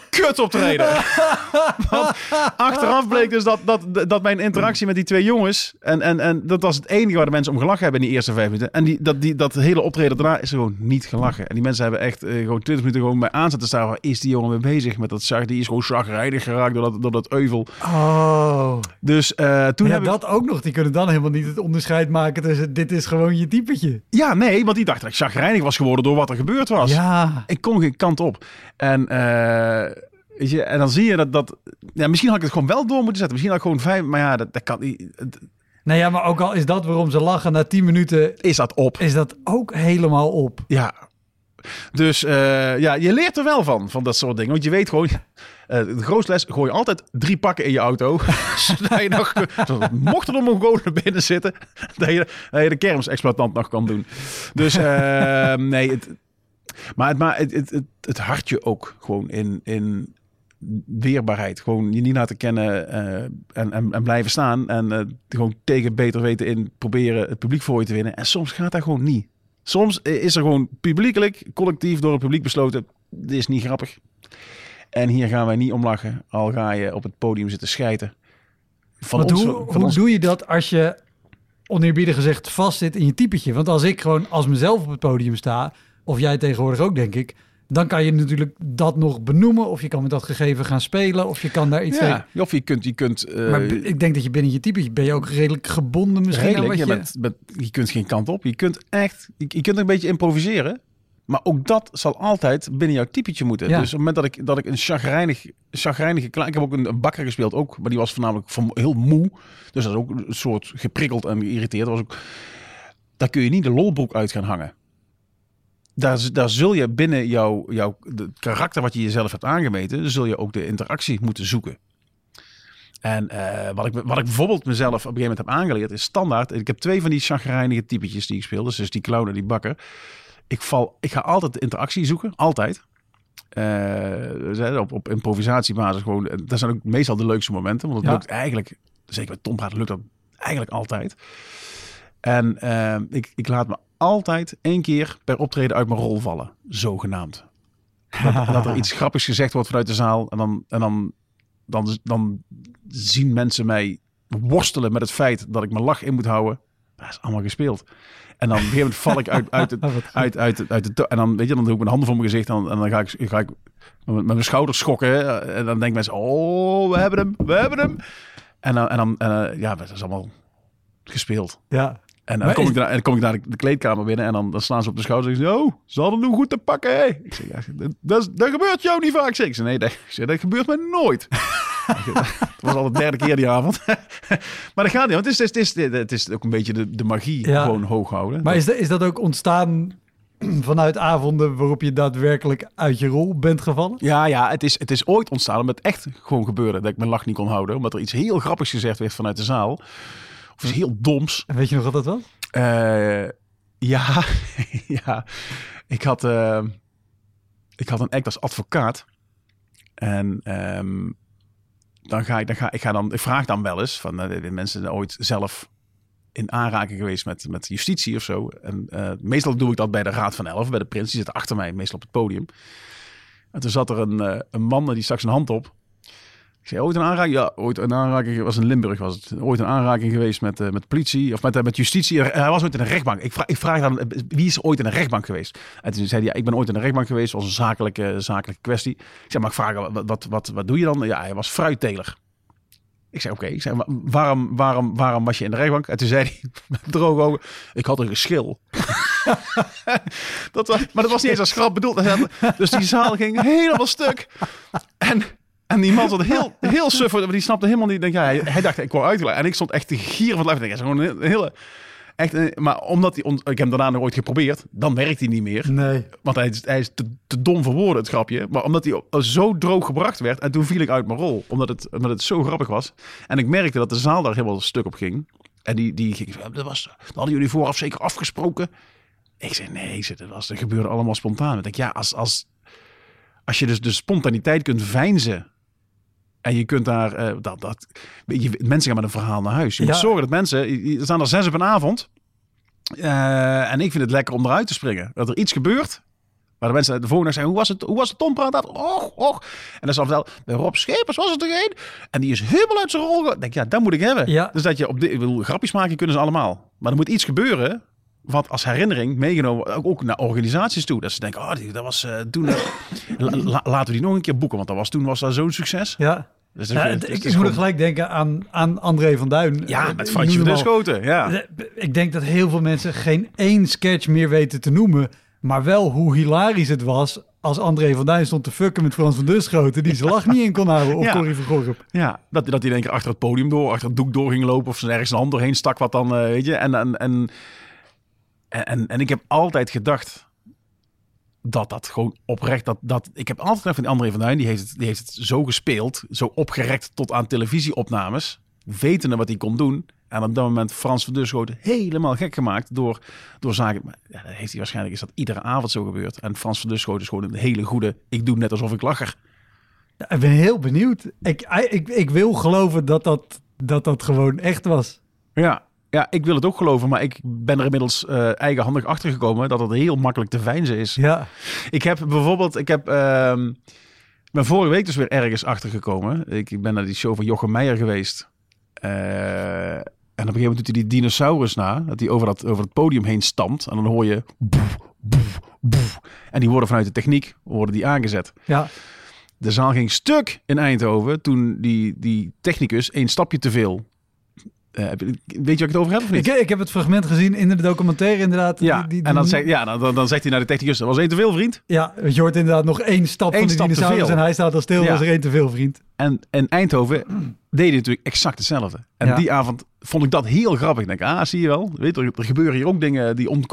kut optreden. Want achteraf bleek dus dat, dat, dat mijn interactie met die twee jongens... En, en, en dat was het enige waar de mensen om gelachen hebben in die eerste vijf minuten. En die, dat, die, dat hele optreden daarna is er gewoon niet gelachen. En die mensen hebben echt eh, gewoon 20 minuten gewoon bij aan te staan. Waar is die jongen mee bezig met dat zag? Die is gewoon chagrijnig geraakt door dat, door dat euvel. Oh. Dus eh, toen Ja, heb ik... dat ook nog. Die kunnen dan helemaal niet het onderscheid maken tussen dit is gewoon je typetje. Ja, nee, want die dacht dat ik chagrijnig was geworden door wat er gebeurd was. Ja. Ik kon geen kant op. En, eh, weet je, en dan zie je dat... dat ja, misschien had ik het gewoon wel door moeten zetten. Misschien had ik gewoon vijf... Maar ja, dat, dat kan niet. Het- Nou ja, maar ook al is dat waarom ze lachen na 10 minuten, Is dat op? is dat ook helemaal op. Ja. Dus eh, ja, je leert er wel van, van dat soort dingen. Want je weet gewoon... eh, de grootste les, gooi altijd drie pakken in je auto. zodat je nog... zodat mocht er een Mongolen binnen zitten... Dat je, dat je de kermisexploitant nog kan doen. Dus eh, nee... Het, maar het, maar het, het, het, het hartje ook gewoon in... in weerbaarheid. Gewoon je niet laten kennen eh, en, en, en blijven staan. En eh, gewoon tegen beter weten in proberen het publiek voor je te winnen. En soms gaat dat gewoon niet. Soms is er gewoon publiekelijk, collectief door het publiek besloten. Dit is niet grappig. En hier gaan wij niet om lachen. Al ga je op het podium zitten schijten. Van Want ons, hoe, van hoe ons- doe je dat als je oneerbiedig gezegd vastzit in je typetje? Want als ik gewoon als mezelf op het podium sta, of jij tegenwoordig ook denk ik, dan kan je natuurlijk dat nog benoemen. Of je kan met dat gegeven gaan spelen, of je kan daar iets tegen. ja, of je kunt, je kunt eh, Maar ik denk dat je binnen je typetje ben je ook redelijk gebonden misschien redelijk, je, bent, bent- je kunt geen kant op. Je kunt echt, je, je kunt een beetje improviseren. Maar ook dat zal altijd binnen jouw typetje moeten. Ja. Dus op het moment dat ik, dat ik een chagrijnig, chagrijnige. Ik heb ook een, een bakker gespeeld ook, maar die was voornamelijk van, heel moe. Dus dat is ook een soort geprikkeld en geïrriteerd. Dat was ook, daar kun je niet de lolbroek uit gaan hangen. Daar, zul je binnen jouw, jouw de karakter wat je jezelf hebt aangemeten... zul je ook de interactie moeten zoeken. En eh, wat, ik, wat ik bijvoorbeeld mezelf op een gegeven moment heb aangeleerd is standaard. Ik heb twee van die chagrijnige typetjes die ik speel. Dus, dus die clown en die bakker. Ik, val, ik ga altijd de interactie zoeken. Altijd. Eh, dus, op, op improvisatiebasis gewoon. en Dat zijn ook meestal de leukste momenten. Want het Ja. lukt eigenlijk, zeker met Tom Praat, lukt dat eigenlijk altijd. En eh, ik, ik laat me altijd één keer per optreden uit mijn rol vallen. Zogenaamd. Dat, dat er iets grappigs gezegd wordt vanuit de zaal. En dan, en dan, dan, dan zien mensen mij worstelen met het feit dat ik mijn lach in moet houden. Dat is allemaal gespeeld. En dan op een gegeven moment val ik uit, uit, het, uit, uit, uit de... En dan, weet je, dan doe ik mijn handen voor mijn gezicht. En, en dan ga ik, ga ik met, mijn schouders schokken. En dan denken mensen, oh, we hebben hem, we hebben hem. En dan, en dan en, eh, ja, dat is allemaal gespeeld. Ja. En dan kom, ik daar, dan kom ik naar de, kleedkamer binnen en dan, dan slaan ze op de schouder en zeggen ze, oh, ze hadden hem goed te pakken, hè? Ik zeg, ja, dat, dat, gebeurt jou niet vaak. zeg. Ik zeg, nee, dat, zeg, dat gebeurt mij nooit. Het was al de derde keer die avond. maar dat gaat niet, want het is, het is, het is, ook een beetje de, de magie Ja. gewoon hoog houden. Maar is, dat- is dat ook ontstaan vanuit avonden waarop je daadwerkelijk uit je rol bent gevallen? Ja, ja het, is, het is ooit ontstaan omdat het echt gewoon gebeurde dat ik mijn lach niet kon houden. Omdat er iets heel grappigs gezegd werd vanuit de zaal. Iets heel doms. En weet je nog wat dat was? Eh, ja, ja. Ik had, eh, ik had een act als advocaat. En ehm, dan ga ik, dan ga, ik ga dan, ik vraag dan wel eens van uh, mensen ooit zelf in aanraking geweest met, met justitie of zo. En uh, meestal doe ik dat bij de Raad van Elf, bij de prins. Die zit achter mij, meestal op het podium. En toen zat er een, een man die stak zijn hand op. Ik zei, ooit een aanraking? Ja, ooit een aanraking. was in Limburg was het. Ooit een aanraking geweest met, uh, met politie of met, met justitie. Hij was ooit in een rechtbank. Ik vraag, ik vraag dan, wie is ooit in een rechtbank geweest? En toen zei hij, ja, ik ben ooit in een rechtbank geweest. was een zakelijke, zakelijke kwestie. Ik zei, mag ik vragen, wat, wat, wat, wat doe je dan? Ja, hij was fruitteler. Ik zei, oké. Ik zei, waarom, waarom, waarom was je in de rechtbank? En toen zei hij, droog ogen, ik had een geschil. dat was, maar dat was niet eens als grap bedoeld. Dus die zaal ging helemaal stuk. En, en die man stond heel, heel suf, die snapte helemaal niet. Denk, ja, hij, hij dacht, ik wou uitleggen. En ik stond echt te gieren van het lijf. Is gewoon een hele... Echt, maar omdat hij, ik heb hem daarna nog ooit geprobeerd, dan werkt hij niet meer. Nee. Want hij, hij is te, te, dom voor woorden, het grapje. Maar omdat hij zo droog gebracht werd, en toen viel ik uit mijn rol. Omdat het, omdat het zo grappig was. En ik merkte dat de zaal daar helemaal stuk op ging. En die, die ging, dat, was, dat hadden jullie vooraf zeker afgesproken. Ik zei, nee, dat, was, dat gebeurde allemaal spontaan. Ik denk, ja, als, als, als je dus de spontaniteit kunt veinzen en je kunt daar, uh, dat, dat, je, mensen gaan met een verhaal naar huis. Je moet zorgen dat mensen, er staan er zes op een avond. Uh, en ik vind het lekker om eruit te springen. Dat er iets gebeurt. Maar de mensen de volgende zeggen, hoe was het, hoe was het Tom praat? Och, och. En dan is dan wel, bij Rob Schepers was het er een. En die is helemaal uit zijn rol. Denk, ja, dat moet ik hebben. Ja. Dus dat je op dit, ik bedoel, grapjes maken kunnen ze allemaal. Maar er moet iets gebeuren. Wat als herinnering meegenomen, ook naar organisaties toe. Dat ze denken, oh, dat was uh, toen. la, laten we die nog een keer boeken, want dat was toen was dat zo'n succes. Ja. Dus ja, het, ik, moet er gelijk denken aan, aan André van Duin. Ja, met Fransje van Schoten. Ja. Ik denk dat heel veel mensen geen één sketch meer weten te noemen. Maar wel hoe hilarisch het was als André van Duin stond te fucken met Frans van Duschoten... die zijn lach niet in kon houden, of ja. Corrie van Gorp. Ja, dat, dat hij denk ik achter het podium door, achter het doek door ging lopen... of ze ergens een hand doorheen stak wat dan, uh, weet je. En, en, en, en, en ik heb altijd gedacht dat dat gewoon oprecht... Dat, dat, ik heb altijd gedacht van André van Duin, die heeft, het, die heeft het zo gespeeld... zo opgerekt tot aan televisieopnames... wetende wat hij kon doen... En op dat moment Frans van Duschoten helemaal gek gemaakt door, door zaken. Ja, dat heeft hij waarschijnlijk is dat iedere avond zo gebeurd. En Frans van Duschoten is gewoon een hele goede. Ik doe net alsof ik lacher. Ja, ik ben heel benieuwd. Ik, ik, ik wil geloven dat dat, dat dat gewoon echt was. Ja, ja, ik wil het ook geloven, maar ik ben er inmiddels uh, eigenhandig achter gekomen dat het heel makkelijk te veinzen is. Ja. Ik heb bijvoorbeeld, ik heb, uh, ben vorige week dus weer ergens achter gekomen. Ik ben naar die show van Jochem Meijer geweest. Uh, en op een gegeven moment doet hij die dinosaurus na. Dat hij over, dat, over het podium heen stampt. En dan hoor je... Boef, boef, boef. En die worden vanuit de techniek worden die aangezet. Ja. De zaal ging stuk in Eindhoven toen die, die technicus één stapje te veel uh, weet je wat ik het over heb of niet? Ik, ik, heb het fragment gezien in de documentaire inderdaad. Ja, die, die, en dan, zegt, ja, dan, dan zegt hij naar de technicus, dat was één te veel vriend. Ja, je hoort inderdaad nog één stap Eén van de dinosaurus en hij staat al stil, Ja. was er één te veel vriend. En, en Eindhoven deed hij natuurlijk exact hetzelfde. En Ja. die avond vond ik dat heel grappig. Ik denk, ah, zie je wel. Weet je, er, er gebeuren hier ook dingen die on...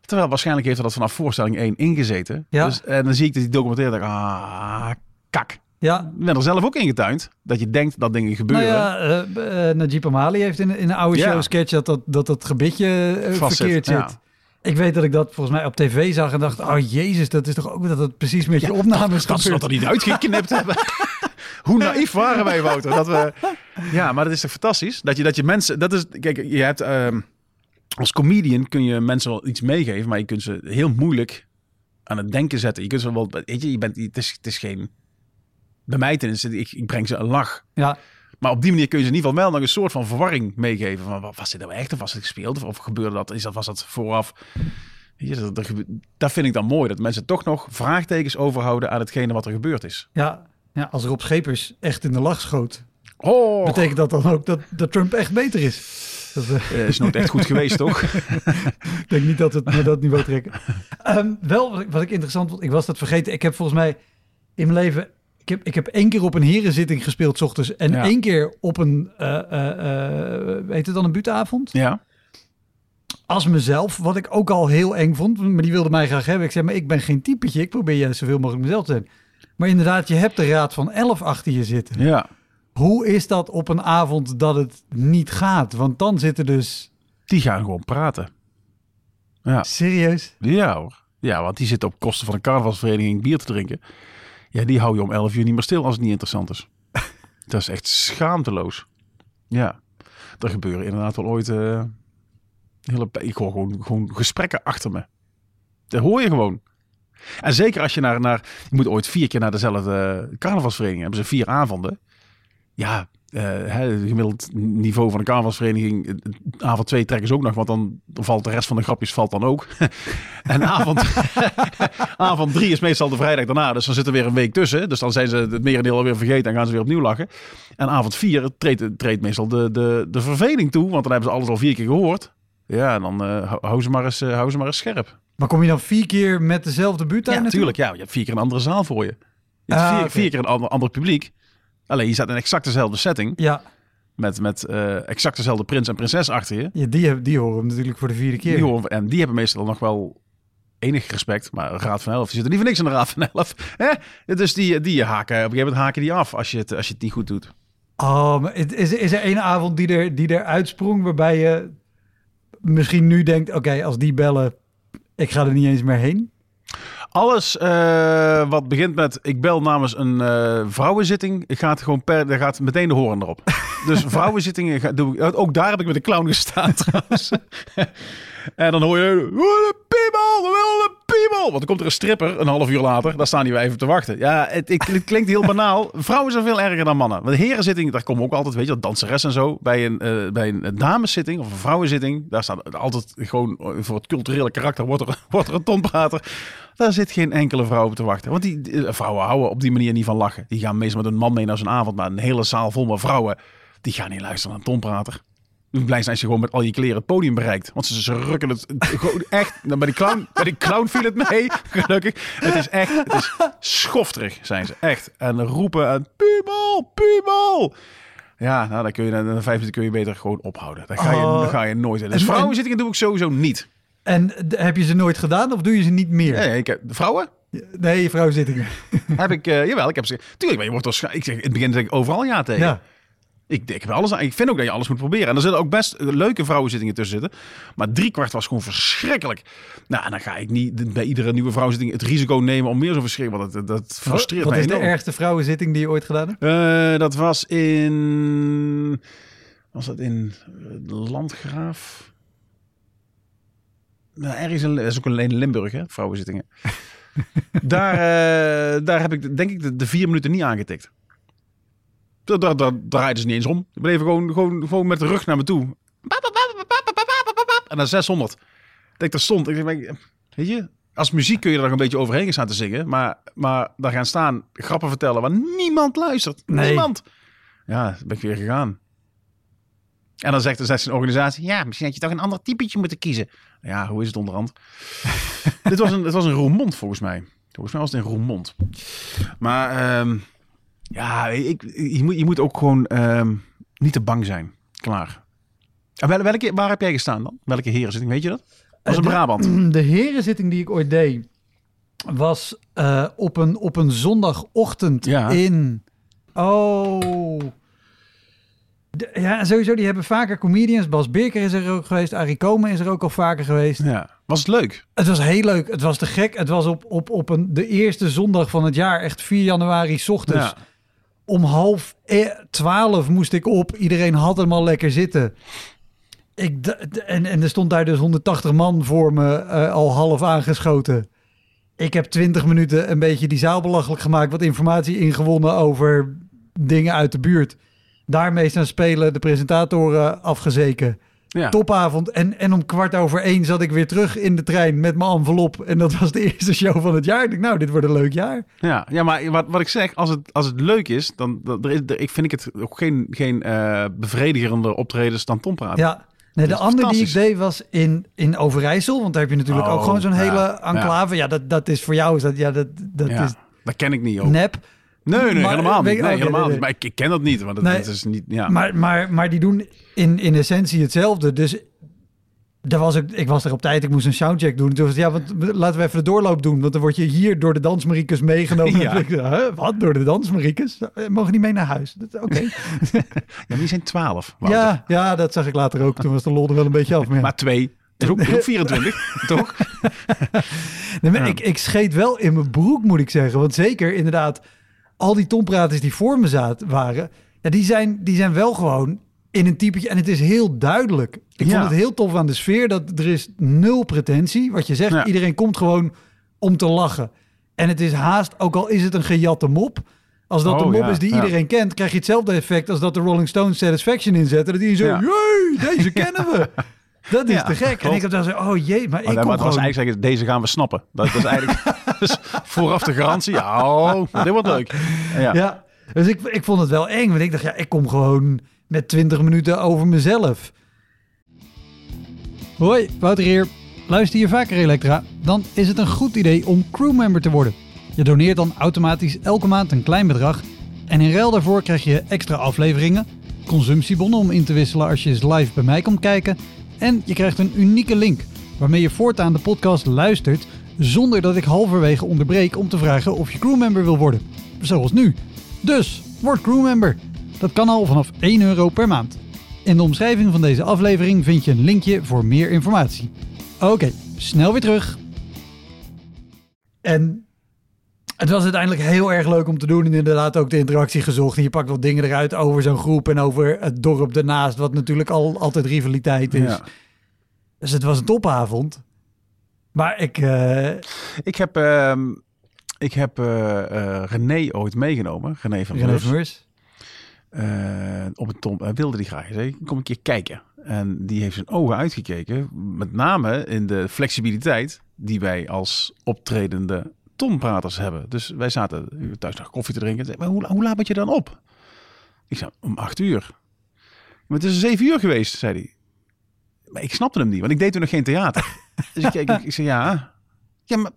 Terwijl waarschijnlijk heeft hij dat vanaf voorstelling 1 ingezeten. Ja. Dus, en dan zie ik dat die documentaire denk ik, ah, kak. Ja, Ik ben er zelf ook ingetuind. Dat je denkt dat dingen nou gebeuren. ja, eh eh, Najib Amali heeft in, in een oude Ja. show sketch dat dat, dat, dat gebitje eh, Vast verkeerd zit. ja. Ik weet dat ik dat volgens mij op tv zag en dacht, oh jezus, dat is toch ook dat het precies met je opnames dat gebeurt. dat er niet uitgeknipt hebben. Hoe naïef waren wij, Wouter? Dat we... Ja, maar dat is toch fantastisch? Dat je, dat je mensen... Dat is, kijk, je hebt... ehm, als comedian kun je mensen wel iets meegeven, maar je kunt ze heel moeilijk aan het denken zetten. Je kunt ze wel... Weet je, je bent, het, is, het is geen... Bij mij tenminste, ik, ik breng ze een lach. Ja, Maar op die manier kun je ze in ieder geval wel nog een soort van verwarring meegeven. Van, wa- was dit nou echt of was het gespeeld? Of, of gebeurde dat? Is dat, was dat vooraf? Je, dat, dat, vind ik dan mooi. Dat mensen toch nog vraagtekens overhouden aan hetgene wat er gebeurd is. ja, ja, als Rob Schepers echt in de lach schoot, Oh, betekent dat dan ook dat, dat Trump echt beter is. Dat, eh, Eh, is nooit echt goed geweest, toch? ik denk niet dat we het naar dat niveau trekken. Ehm, wel, wat ik, wat ik interessant vond, ik was dat vergeten. Ik heb volgens mij in mijn leven, heb, ik heb één keer op een herenzitting gespeeld, 's ochtends. En Ja. één keer op een, eh, heet het dan een butenavond? Ja. als mezelf, wat ik ook al heel eng vond. Maar die wilde mij graag hebben. Ik zei, maar ik ben geen typetje. Ik probeer juist zoveel mogelijk mezelf te zijn. Maar inderdaad, je hebt de raad van 11 achter je zitten. Ja. Hoe is dat op een avond dat het niet gaat? Want dan zitten dus... Die gaan gewoon praten. Ja. Serieus? Ja hoor. Ja, want die zitten op kosten van een carnavalsvereniging bier te drinken. Ja, die hou je om 11 uur niet meer stil als het niet interessant is. dat is echt schaamteloos. Ja. Er gebeuren inderdaad wel ooit... eh, hele, ik hoor gewoon, gewoon gesprekken achter me. Dat hoor je gewoon. En zeker als je naar, naar... Je moet ooit vier keer naar dezelfde carnavalsvereniging. Hebben ze vier avonden. Ja, eh, hè, het gemiddeld niveau van een carnavalsvereniging. Avond 2 trekken ze ook nog, want dan valt de rest van de grapjes valt dan ook. en avond, avond 3 is meestal de vrijdag daarna, dus dan zit er weer een week tussen. Dus dan zijn ze het merendeel alweer vergeten en gaan ze weer opnieuw lachen. En avond 4 treedt, treedt meestal de, de, de verveling toe, want dan hebben ze alles al vier keer gehoord. Ja, en dan eh, hou- hou, ze maar eens, eh, hou ze maar eens scherp. Maar kom je dan vier keer met dezelfde buurtuin Ja, natuurlijk. Ja, je hebt vier keer een andere zaal voor je. Je hebt Ah, vier keer een ander, ander publiek. Alleen je staat in exact dezelfde setting. Ja, Met, met eh, exact dezelfde prins en prinses achter je. ja die, die horen hem natuurlijk voor de vierde keer. Die horen- en die hebben meestal nog wel enig respect. Maar Raad van Elf, die zitten niet voor niks in de Raad van Elf. Hè? Dus die, die haken, op een gegeven moment haken die af als je het, als je het niet goed doet. Oh, is, is er één avond die er, die er uitsprong waarbij je misschien nu denkt... Oké, als die bellen, ik ga er niet eens meer heen? Alles eh, wat begint met ik bel namens een eh, vrouwenzitting, gaat gewoon per, daar gaat meteen de horen erop. Dus vrouwenzittingen ga- doe ik, ook daar heb ik met de clown gestaan trouwens. En dan hoor je, "Wat een piemel, wel een piemel. Want dan komt er een stripper een half uur later, daar staan die wij even te wachten. Ja, het, het, klinkt heel banaal. Vrouwen zijn veel erger dan mannen. Want de herenzitting, daar komen ook altijd, weet je, dat danseres en zo. Bij een, eh, bij een dameszitting of een vrouwenzitting, daar staat altijd gewoon eh, voor het culturele karakter wordt er, wordt er een tonprater. Daar zit geen enkele vrouw op te wachten. Want die die- vrouwen houden op die manier niet van lachen. Die gaan meestal met een man mee naar zo'n avond. Maar een hele zaal vol met vrouwen, die gaan niet luisteren naar een tonprater. Moet blij zijn als je gewoon met al je kleren het podium bereikt. Want ze, ze rukken het gewoon echt. Bij die, clown, bij die clown viel het mee, gelukkig. Het is echt, het is schofterig zijn ze, echt. En roepen en piemel, piemel. Ja, nou, dan kun je na vijf minuten kun je beter gewoon ophouden. Dan ga je, Oh. dan ga je nooit in. Dus En- vrouwenzittingen doe ik sowieso niet. En heb je ze nooit gedaan of doe je ze niet meer? Nee, ik heb, de vrouwen? Nee, vrouwzittingen. heb ik, eh, jawel, ik heb ze. Tuurlijk, maar je wordt toch. Ik zeg in het begin zeg ik overal ja tegen. Ja. Ik, ik heb alles aan. Ik vind ook dat je alles moet proberen. En er zullen ook best leuke vrouwenzittingen tussen zitten. Maar driekwart was gewoon verschrikkelijk. Nou, en dan ga ik niet bij iedere nieuwe vrouwenzitting het risico nemen om meer zo verschrikkelijk. Want dat, dat frustreert Wat mij is de ergste vrouwenzitting die je ooit gedaan hebt? Eh, dat was in. Was dat in eh, Landgraaf? Nou, ergens in, dat is ook alleen Limburg, hè? Vrouwenzittingen. daar, eh, daar heb ik denk ik de, de vier minuten niet aangetikt. Daar, daar, draaiden ze niet eens om. Ze bleven gewoon, gewoon, gewoon met de rug naar me toe. En dan 600. Dat ik daar stond. Ik maar, weet je, als muziek kun je er nog een beetje overheen gaan staan te zingen. Maar, maar daar gaan staan, grappen vertellen waar niemand luistert. Nee. Niemand. Ja, ben ik weer gegaan. En dan zegt, zegt zijn organisatie, ja, misschien had je toch een ander typetje moeten kiezen. Ja, hoe is het onderhand? Dit was een, het was een Roermond volgens mij. Volgens mij was het in Roermond. Maar ehm, ja, ik, je, moet, je moet ook gewoon ehm, niet te bang zijn. Klaar. En wel, welke, waar heb jij gestaan dan? Welke herenzitting, weet je dat? Dat was in Eh, de- Brabant. De herenzitting die ik ooit deed, was eh, op, een, op een zondagochtend Ja. in... Oh... De- ja, sowieso, die hebben vaker comedians. Bas Birker is er ook geweest. Arie Komen is er ook al vaker geweest. Ja. Was het leuk? Het was heel leuk. Het was te gek. Het was op, op, op een, de eerste zondag van het jaar, echt 4 januari 's ochtends. Ja. Om half e- twaalf moest ik op. Iedereen had hem al lekker zitten. Ik, en, en er stond daar dus 180 man voor me eh, al half aangeschoten. Ik heb 20 minuten een beetje die zaal belachelijk gemaakt. Wat informatie ingewonnen over dingen uit de buurt. Daarmee staan spelen, de presentatoren afgezeken. Ja. Topavond. En, en om kwart over één zat ik weer terug in de trein met mijn envelop. En dat was de eerste show van het jaar. Ik dacht, nou, dit wordt een leuk jaar. Ja, ja maar wat, wat ik zeg, als het, als het leuk is, dan, dan er is, er- ik vind ik het ook geen, geen eh bevredigerende optredens dan Tom praten. Ja. Nee, de Dat andere die ik deed was in, in Overijssel. Want daar heb je natuurlijk Oh, ook gewoon zo'n ja, hele ja. enclave. Ja, dat, dat is voor jou is dat, ja, dat, dat Ja, is dat ken ik niet ook. nep. Nee, nee, Maar- helemaal niet. Nee, oké, helemaal nee, nee. niet. Maar ik, ik ken dat niet, want dat, is niet... Ja. Maar, maar, maar die doen in, in essentie hetzelfde. Dus Daar was ik, ik was er op tijd, ik moest een soundcheck doen. Toen was het, ja, want laten we even de doorloop doen. Want dan word je hier door de dansmariekes meegenomen. Ja. Ik huh, wat, door de dansmariekes? Eh, Mogen niet mee naar huis? Oké. Ja, maar die zijn 12. Wouter. ja, ja, dat zag ik later ook. Toen was de lol er wel een beetje af. Maar. Maar twee. Is ook 24, toch? Nee, maar Ja. ik, ik scheet wel in mijn broek, moet ik zeggen. Want zeker inderdaad, al die tompraters die voor me zaten, waren... Ja, die, zijn, die zijn wel gewoon in een typetje. En het is heel duidelijk. Ik Ja. vond het heel tof aan de sfeer. Dat er is nul pretentie. Wat je zegt, Ja. iedereen komt gewoon om te lachen. En het is haast, ook al is het een gejatte mop... Als dat Oh, de mop ja, is die iedereen kent, krijg je hetzelfde effect als dat de Rolling Stones Satisfaction inzetten. Dat die zo, jee, deze kennen we. Dat is Ja, te gek. En ik heb dan zo, oh jee, maar ik Oh, nee, kom maar het was eigenlijk deze gaan we snappen. Dat, is eigenlijk dus vooraf de garantie. Oh, dit wordt leuk. Ja. Ja, dus ik, ik vond het wel eng. Want ik dacht, ja, ik kom gewoon met 20 minuten over mezelf. Hoi, Wouter hier. Luister je vaker Elektra? Dan is het een goed idee om crewmember te worden. Je doneert dan automatisch elke maand een klein bedrag. En in ruil daarvoor krijg je extra afleveringen, consumptiebonnen om in te wisselen als je eens live bij mij komt kijken. En je krijgt een unieke link waarmee je voortaan de podcast luistert zonder dat ik halverwege onderbreek om te vragen of je crewmember wil worden. Zoals nu. Dus, word crewmember. Dat kan al vanaf 1 euro per maand. In de omschrijving van deze aflevering vind je een linkje voor meer informatie. Oké, snel weer terug. En het was uiteindelijk heel erg leuk om te doen. En inderdaad ook de interactie gezocht. En je pakt wat dingen eruit over zo'n groep en over het dorp ernaast. Wat natuurlijk al altijd rivaliteit is. Ja. Dus het was een topavond. Maar ik... eh, Ik heb, ehm, ik heb eh, René ooit meegenomen. René van René van Meurs. Op een tom, wilde die graag. Zei, kom een keer kijken. En die heeft zijn ogen uitgekeken. Met name in de flexibiliteit die wij als optredende tonpraters hebben. Dus wij zaten thuis nog koffie te drinken. Maar hoe, hoe laat ben je dan op? Ik zei, om acht uur. Maar het is zeven uur geweest, zei hij. Maar ik snapte hem niet, want ik deed toen nog geen theater. dus ik, ik, ik zei, ja. Ja, maar...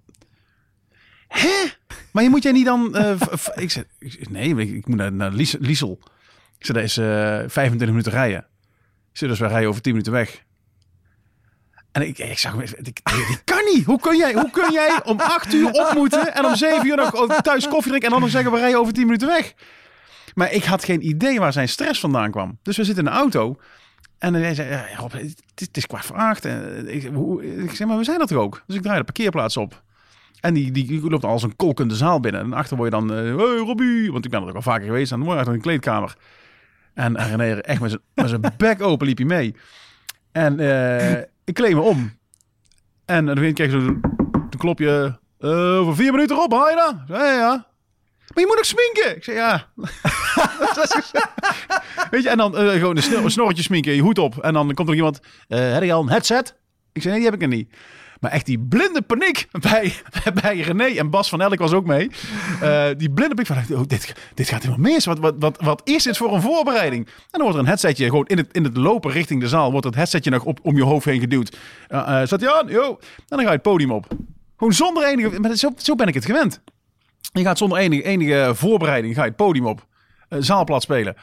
Hè? Maar je moet jij niet dan... eh, ik zei, nee, ik, ik moet naar, naar Lies- Liesel. Ik zei, dat is eh 25 minuten rijden. Ik zei, dus wij rijden over 10 minuten weg. En ik, ik zag ik, kan niet. Hoe kun, jij, hoe kun jij om 8 uur op moeten en om 7 uur nog thuis koffie drinken en dan nog zeggen we rijden over 10 minuten weg? Maar ik had geen idee waar zijn stress vandaan kwam. Dus we zitten in de auto en hij zei, ja, Rob, het, is- kwart voor acht. En ik, zeg, maar we zijn dat toch ook? Dus ik draai de parkeerplaats op. En die, die loopt als een kolkende zaal binnen. En achter word je dan, eh hey Robbie, want ik ben er ook al vaker geweest. Dan word je achter een kleedkamer. En, en René echt met zijn, met zijn bek open liep hij mee. En eh, ik kleed me om. En dan krijg je zo een klopje. eh, over vier minuten op, haal je dan? Ik Ja, ja. Maar je moet ook sminken. Ik zei, ja. Weet je, en dan eh, gewoon een, snor, snorretje sminken, je hoed op. En dan komt er iemand, eh heb je al een headset? Ik zei, nee, die heb ik er niet. Maar echt die blinde paniek bij, bij René en Bas van Elk was ook mee. Eh, die blinde paniek van, oh, dit, dit gaat helemaal mis. Wat, wat, wat, wat is dit voor een voorbereiding? En dan wordt er een headsetje gewoon in het, in het lopen richting de zaal. Wordt het headsetje nog op, om je hoofd heen geduwd. Zat aan? Jo. En dan ga je het podium op. Gewoon zonder enige... Maar zo, zo ben ik het gewend. Je gaat zonder enige, enige voorbereiding ga je het podium op. Uh, zaalplat spelen.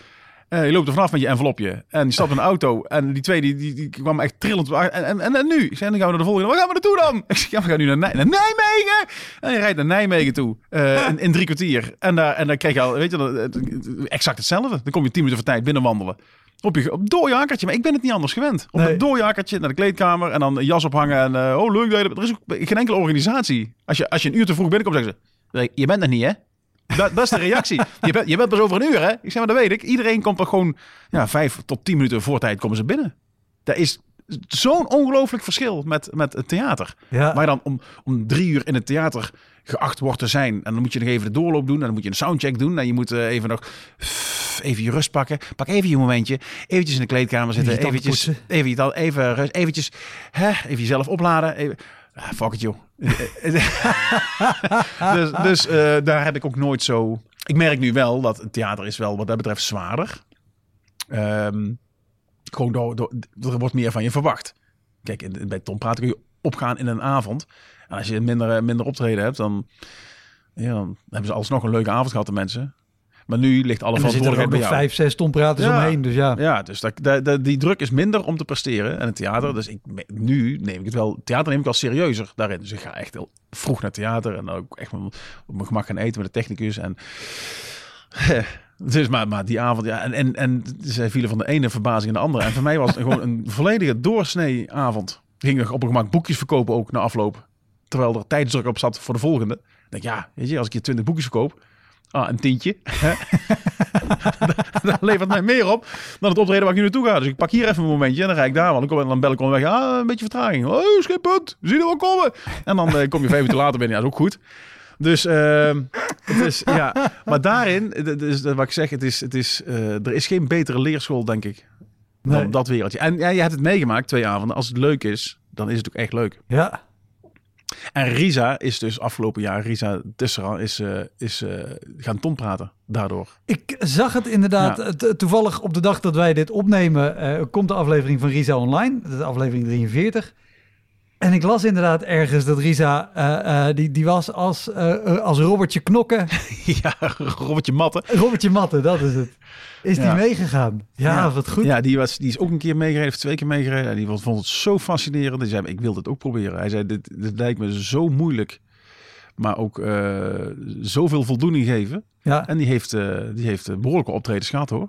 Uh, je loopt er vanaf met je envelopje. En je stapt in een auto. En die twee die, die, die kwam echt trillend. En, en, en, en nu? Ik zei, dan gaan we naar de volgende. Waar gaan we naartoe dan? Ik zeg, ja, we gaan nu naar, Nij naar Nijmegen. En je rijdt naar Nijmegen toe. Uh, in, in, drie kwartier. En daar, en dan krijg je al, weet je, exact hetzelfde. Dan kom je tien minuten voor tijd binnenwandelen. Op je op dooijakertje. Maar ik ben het niet anders gewend. Op nee. een dooijakertje naar de kleedkamer. En dan een jas ophangen. En uh, oh, leuk. Er is ook geen enkele organisatie. Als je, als je een uur te vroeg binnenkomt, zeggen ze... Je bent er niet, hè? Dat, dat, is de reactie. Je bent, je bent pas over een uur, hè? Ik zeg, maar dat weet ik. Iedereen komt er gewoon ja, vijf tot tien minuten voor tijd komen ze binnen. Dat is zo'n ongelooflijk verschil met, met het theater. Ja. Waar je dan om, om drie uur in het theater geacht wordt te zijn. En dan moet je nog even de doorloop doen. En dan moet je een soundcheck doen. En je moet uh, even nog even je rust pakken. Pak even je momentje. Eventjes in de kleedkamer zitten. Je eventjes, even, je even rust. Eventjes hè, even jezelf opladen. Even, ah, fuck it, joh. dus dus uh, daar heb ik ook nooit zo... Ik merk nu wel dat het theater is wel wat dat betreft zwaarder. Um, gewoon door, door, er wordt meer van je verwacht. Kijk, in, bij Tom Praat kun je opgaan in een avond. En als je minder, minder optreden hebt, dan, ja, dan hebben ze alsnog een leuke avond gehad, de mensen. Maar nu ligt alle er er verantwoordelijkheid bij jou. vijf, zes tonpraters Ja. omheen. Dus ja. Ja, dus dat, dat, dat- die druk is minder om te presteren. En het theater, dus ik, nu neem ik het wel, theater neem ik al serieuzer daarin. Dus ik ga echt heel vroeg naar theater en dan ook echt op mijn gemak gaan eten met de technicus. En dus maar, maar die avond, ja, en, en, en zij vielen van de ene verbazing in de andere. En voor mij was het gewoon een volledige doorsnee avond. Ging nog op een gemak boekjes verkopen ook na afloop. Terwijl er tijdsdruk op zat voor de volgende. Ik denk ja, weet je, als ik je 20 boekjes verkoop, ah, een tientje. dat levert mij meer op dan het optreden waar ik nu naartoe ga. Dus ik pak hier even een momentje en dan rijd ik daar. Want dan, kom, dan bel ik onderweg. Ah, een beetje vertraging. Oh, is geen punt. We zien er wel komen. En dan eh, kom je vijf minuten later binnen. Ja, dat is ook goed. Dus ehm, het is, ja. Maar daarin, dat is wat ik zeg, het is, het is, eh, er is geen betere leerschool, denk ik, dan Nee. dat wereldje. En ja, je hebt het meegemaakt, twee avonden. Als het leuk is, dan is het ook echt leuk. Ja. En Risa is dus afgelopen jaar, Risa Tisserand, is, eh, is eh, gaan ton praten daardoor. Ik zag het inderdaad. Ja. Het- toevallig op de dag dat wij dit opnemen, eh, komt de aflevering van Risa online. Dat is aflevering 43. En ik las inderdaad ergens dat Risa, eh, eh, die, die was als, eh, als Robertje Knokken. ja, Robertje Matten. Robertje Matten, dat is het. Is Ja. die meegegaan? Ja, Ja. wat goed. Ja, die, was, die is ook een keer meegereden, of twee keer meegereden. En die vond, het zo fascinerend. Die zei, ik wil dit ook proberen. Hij zei, dit, dit lijkt me zo moeilijk. Maar ook zoveel voldoening geven. Ja. En die heeft, die heeft eh, behoorlijke optredens gehad hoor.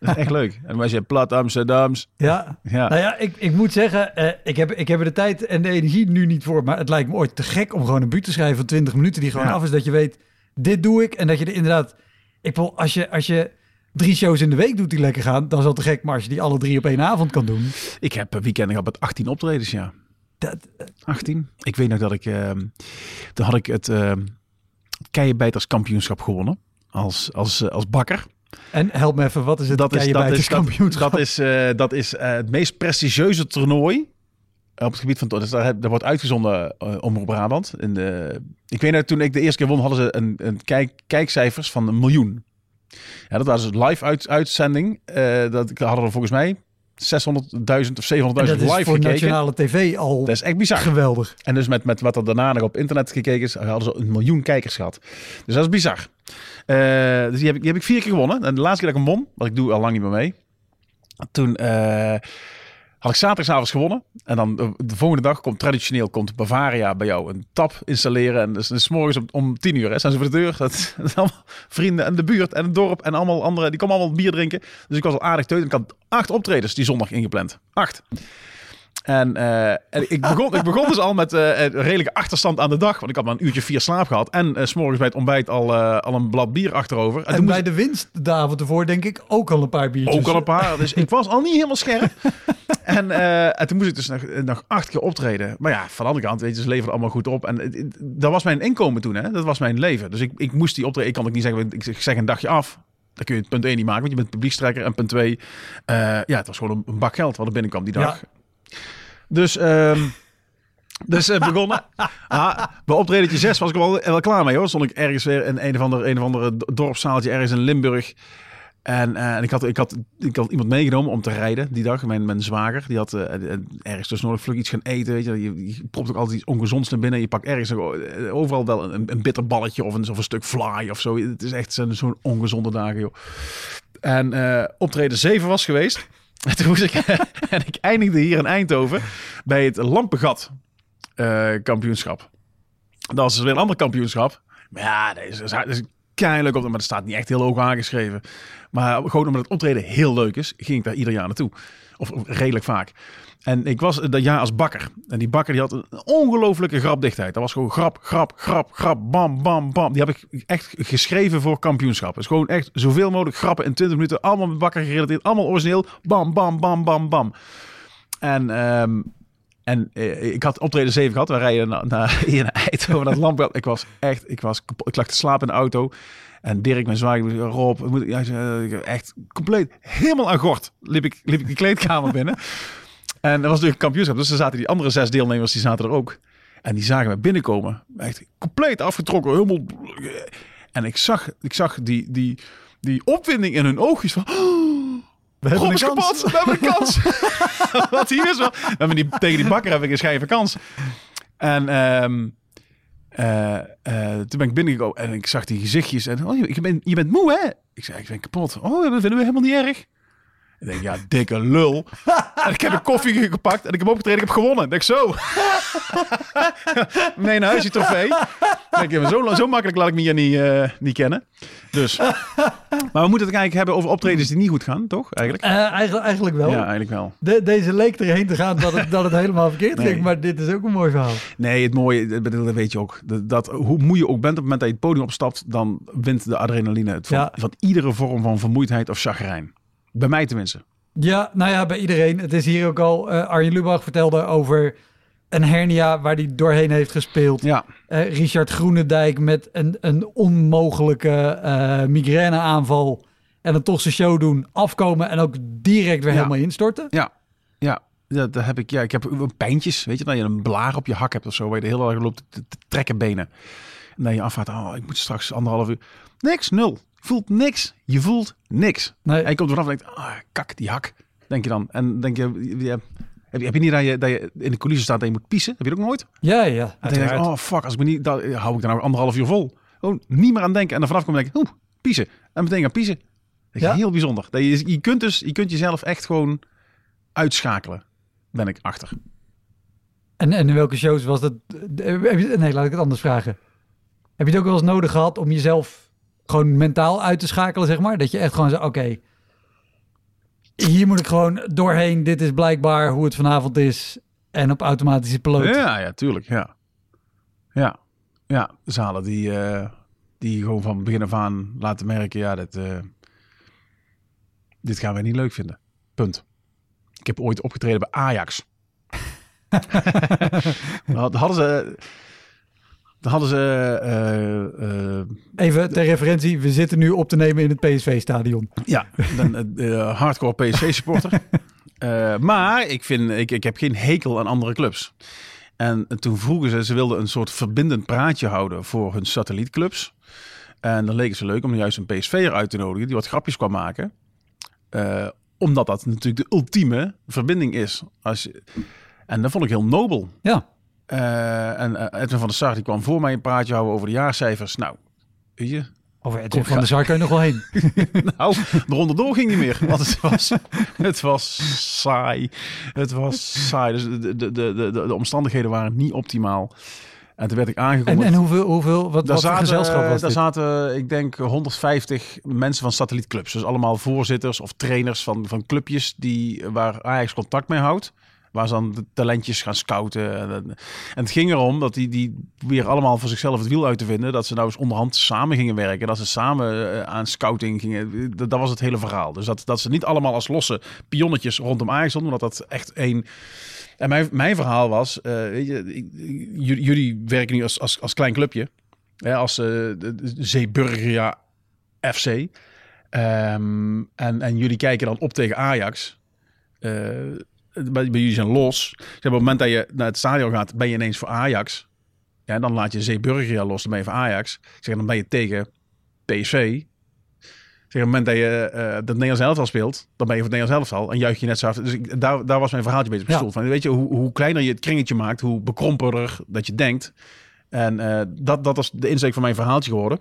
Dat is echt leuk. En wij zijn plat Amsterdams. Ja. Ja. Nou ja, ik, ik moet zeggen, eh, ik, heb, ik heb er de tijd en de energie nu niet voor. Maar het lijkt me ooit te gek om gewoon een buurt te schrijven van 20 minuten die gewoon Ja. af is. Dat je weet, dit doe ik. En dat je er inderdaad... Ik wil, als je, als je drie shows in de week doet die lekker gaan, dan is dat te gek. Maar als je die alle drie op één avond kan doen. Ik heb eh, weekenden gehad met 18 optredens, ja. Dat, 18. Ik weet nog dat ik... eh, toen had ik het uh, Keienbijterskampioenschap gewonnen. Als, als, eh, als bakker. En help me even, wat is het dat is, dat is, dat, kampioenschap? dat is, eh, dat is eh, het meest prestigieuze toernooi op het gebied van... Dus daar, daar wordt uitgezonden eh om Brabant. In de, ik weet nog, toen ik de eerste keer won, hadden ze een, een kijk, kijkcijfers van een miljoen. Ja, dat was een live uit, uitzending. Dat hadden er volgens mij 600.000 of 700.000 En dat is live voor gekeken. nationale tv al Dat is echt bizar. geweldig. En dus met, met wat er daarna nog op internet gekeken is, hadden ze een miljoen kijkers gehad. Dus dat is bizar. Eh, dus die heb, ik, die heb ik vier keer gewonnen. En de laatste keer dat ik hem won, want ik doe al lang niet meer mee. Toen eh, had ik zaterdagavond gewonnen. En dan de, de volgende dag komt traditioneel komt Bavaria bij jou een tap installeren. En dus, dus morgens om, om tien uur hè, zijn ze voor de deur. Dat, dat allemaal vrienden en de buurt en het dorp en allemaal andere. Die komen allemaal bier drinken. Dus ik was al aardig teut. En ik had acht optredens die zondag ingepland. Acht. En, eh, en ik, begon, ik begon dus al met eh, een redelijke achterstand aan de dag. Want ik had maar een uurtje vier slaap gehad. En eh, s s'morgens bij het ontbijt al, al een blad bier achterover. En, En, bij de winst de avond ervoor denk ik ook al een paar biertjes. ook al een paar. Dus ik was al niet helemaal scherp. en, en toen moest ik dus nog, nog acht keer optreden. Maar ja, van de andere kant, weet je, ze leverden allemaal goed op. En dat was mijn inkomen toen, hè. Dat was mijn leven. Dus ik, ik moest die optreden. Ik kan ook niet zeggen, ik zeg een dagje af. Dan kun je het punt 1 niet maken, want je bent publiekstrekker. En punt 2, ja, het was gewoon een, een bak geld wat er binnenkwam die dag. Dus, ehm dus eh, begonnen. Ah, bij optredentje 6 was ik wel, wel klaar mee hoor. Stond ik ergens weer in een of andere, een of andere dorpszaaltje ergens in Limburg. En, eh, en ik, had, ik, had, ik had iemand meegenomen om te rijden die dag. Mijn, mijn zwager, die had eh, ergens dus nodig vlug iets gaan eten. Weet je. Je, propt ook altijd iets ongezonds naar binnen. Je pakt ergens overal wel een, een bitterballetje of een, of een stuk fly of zo. Het is echt zo'n zo'n ongezonde dagen, joh. En optreden 7 was geweest. En toen moest ik, en ik eindigde hier in Eindhoven bij het Lampengat eh, kampioenschap. Dat was dus weer een ander kampioenschap. Maar ja, dat is, dat is keihard op, maar dat staat niet echt heel hoog aangeschreven. Maar gewoon omdat het optreden heel leuk is, ging ik daar ieder jaar naartoe. Of redelijk vaak. En ik was dat jaar als bakker. En die bakker die had een ongelofelijke grapdichtheid. Dat was gewoon grap, grap, grap, grap, bam, bam, bam. Die heb ik echt geschreven voor kampioenschap. Dus gewoon echt zoveel mogelijk grappen in 20 minuten. Allemaal met bakker gerelateerd, allemaal origineel. Bam, bam, bam, bam, bam. En, ehm, en eh, ik had optreden 7 gehad. We rijden naar, naar, hier naar Eindhoven, Lampgat. Ik was echt, ik was. Ik lag te slapen in de auto. En Dirk, mijn zwager, Rob, we moeten- ja, eh, echt compleet helemaal aan gort liep ik, liep ik die kleedkamer binnen. En dat was natuurlijk kampioenschap. Dus er zaten die andere zes deelnemers, die zaten er ook. En die zagen me binnenkomen. Echt compleet afgetrokken. Helemaal... En ik zag, ik zag die, die, die opwinding in hun oogjes van... We Rob hebben een kans. we hebben een kans. Wat hier is wel. We hebben die, tegen die bakker heb ik een schijve kans. En, ehm, Eh, eh, toen ben ik binnengekomen en ik zag die gezichtjes. En oh, je, bent, je bent moe, hè? Ik zei, ik ben kapot. Oh, dat vinden we helemaal niet erg. Ik denk, ja, dikke lul. en ik heb een koffie gepakt en ik heb opgetreden. Ik heb gewonnen. Ik denk, zo. nee, naar huis, je trofee. Ik denk, zo, zo makkelijk laat ik me hier niet, uh, niet kennen. Dus. Maar we moeten het eigenlijk hebben over optredens die niet goed gaan, toch? Eigenlijk, uh, eigenlijk, eigenlijk wel. Ja, eigenlijk wel. De, deze leek erheen te gaan dat het, dat het helemaal verkeerd ging. Maar dit is ook een mooi verhaal. Nee, het mooie, dat weet je ook. Dat, dat, hoe moe je ook bent op het moment dat je het podium opstapt, dan wint de adrenaline het van, van iedere vorm van vermoeidheid of chagrijn. Bij mij tenminste. Ja, nou ja, bij iedereen. Het is hier ook al. Uh, Arjen Lubach vertelde over een hernia waar hij doorheen heeft gespeeld. Ja. Uh, Richard Groenendijk met een, een onmogelijke uh, migraineaanval. En dan toch zijn show doen, afkomen en ook direct weer helemaal instorten. Ja, ja. Dat, dat, heb ik. Ja, ik heb pijntjes. Weet je, dat je een blaar op je hak hebt of zo, waar je de hele dag loopt te, trekken benen. En dan je afvaart, oh, ik moet straks anderhalf uur. Niks, nul voelt niks. Je voelt niks. Nee. En je komt vanaf en denkt, ah, kak, die hak. Denk je dan. En denk je, ja, heb, je, heb je niet dat je, dat je in de coulissen staat en je moet piezen? Heb je dat ook nooit? Ja, ja. En dan denk je, oh fuck, als ik me niet, dat, hou ik dan nou anderhalf uur vol. Oh, niet meer aan denken. En dan vanaf kom ik, oeh, piezen. En meteen gaan piezen. Dat ja? heel bijzonder. Dat je, je, kunt dus, je kunt jezelf echt gewoon uitschakelen. Ben ik achter. En, en in welke shows was dat? Nee, laat ik het anders vragen. Heb je het ook wel eens nodig gehad om jezelf gewoon mentaal uit te schakelen, zeg maar. Dat je echt gewoon zegt, oké, hier moet ik gewoon doorheen. Dit is blijkbaar hoe het vanavond is. En op automatische piloot. Ja, ja, tuurlijk, ja. Ja, ja, zalen die, uh, die gewoon van begin af aan laten merken, ja, dit, uh, dit gaan wij niet leuk vinden. Punt. Ik heb ooit opgetreden bij Ajax. hadden ze dan hadden ze... Uh, uh, Even ter referentie, we zitten nu op te nemen in het PSV-stadion. Ja, een uh, hardcore PSV-supporter. maar ik, vind, ik, ik heb geen hekel aan andere clubs. En toen vroegen ze, ze wilden een soort verbindend praatje houden voor hun satellietclubs. En dan leek het ze leuk om juist een PSV'er uit te nodigen die wat grapjes kwam maken. omdat dat natuurlijk de ultieme verbinding is. Als je, en dat vond ik heel nobel. Ja. Uh, en uh, Edwin van der Sar die kwam voor mij een praatje houden over de jaarcijfers. Nou, weet je. Over Edwin van der Sar kan je nog wel heen. nou, de ronde door ging niet meer. Want het was, het was saai. Het was saai. Dus de, de, de, de, de omstandigheden waren niet optimaal. En toen werd ik aangekondigd. En, en hoeveel, hoeveel wat, wat zaten, gezelschap was Daar zaten, ik denk, 150 mensen van satellietclubs. Dus allemaal voorzitters of trainers van, van clubjes die, waar Ajax contact mee houdt. Waar ze dan de talentjes gaan scouten. En, het ging erom dat die, die weer allemaal voor zichzelf het wiel uit te vinden. Dat ze nou eens onderhand samen gingen werken. Dat ze samen eh, aan scouting gingen. Dat, was het hele verhaal. Dus dat, dat ze niet allemaal als losse pionnetjes rondom Ajax stonden. Omdat dat echt één... En mijn, mijn verhaal was, uh, weet je, jullie werken nu als, als, als klein clubje. Hè, als uh, Zeeburgia FC. Um, en, en jullie kijken dan op tegen Ajax. Uh, bij, bij jullie zijn los. Zeg, op het moment dat je naar het stadion gaat, ben je ineens voor Ajax. Ja, dan laat je Zeeburger los, dan ben je voor Ajax. Zeg, dan ben je tegen PSV. Zeg, op het moment dat je uh, dat Nederlands elftal speelt, dan ben je voor het Nederlands elftal en juich je net zo af. Dus ik, daar, daar was mijn verhaaltje beetje op ja. van. Weet je, hoe, hoe kleiner je het kringetje maakt, hoe bekrompener dat je denkt. En uh, dat, dat was de insteek van mijn verhaaltje geworden.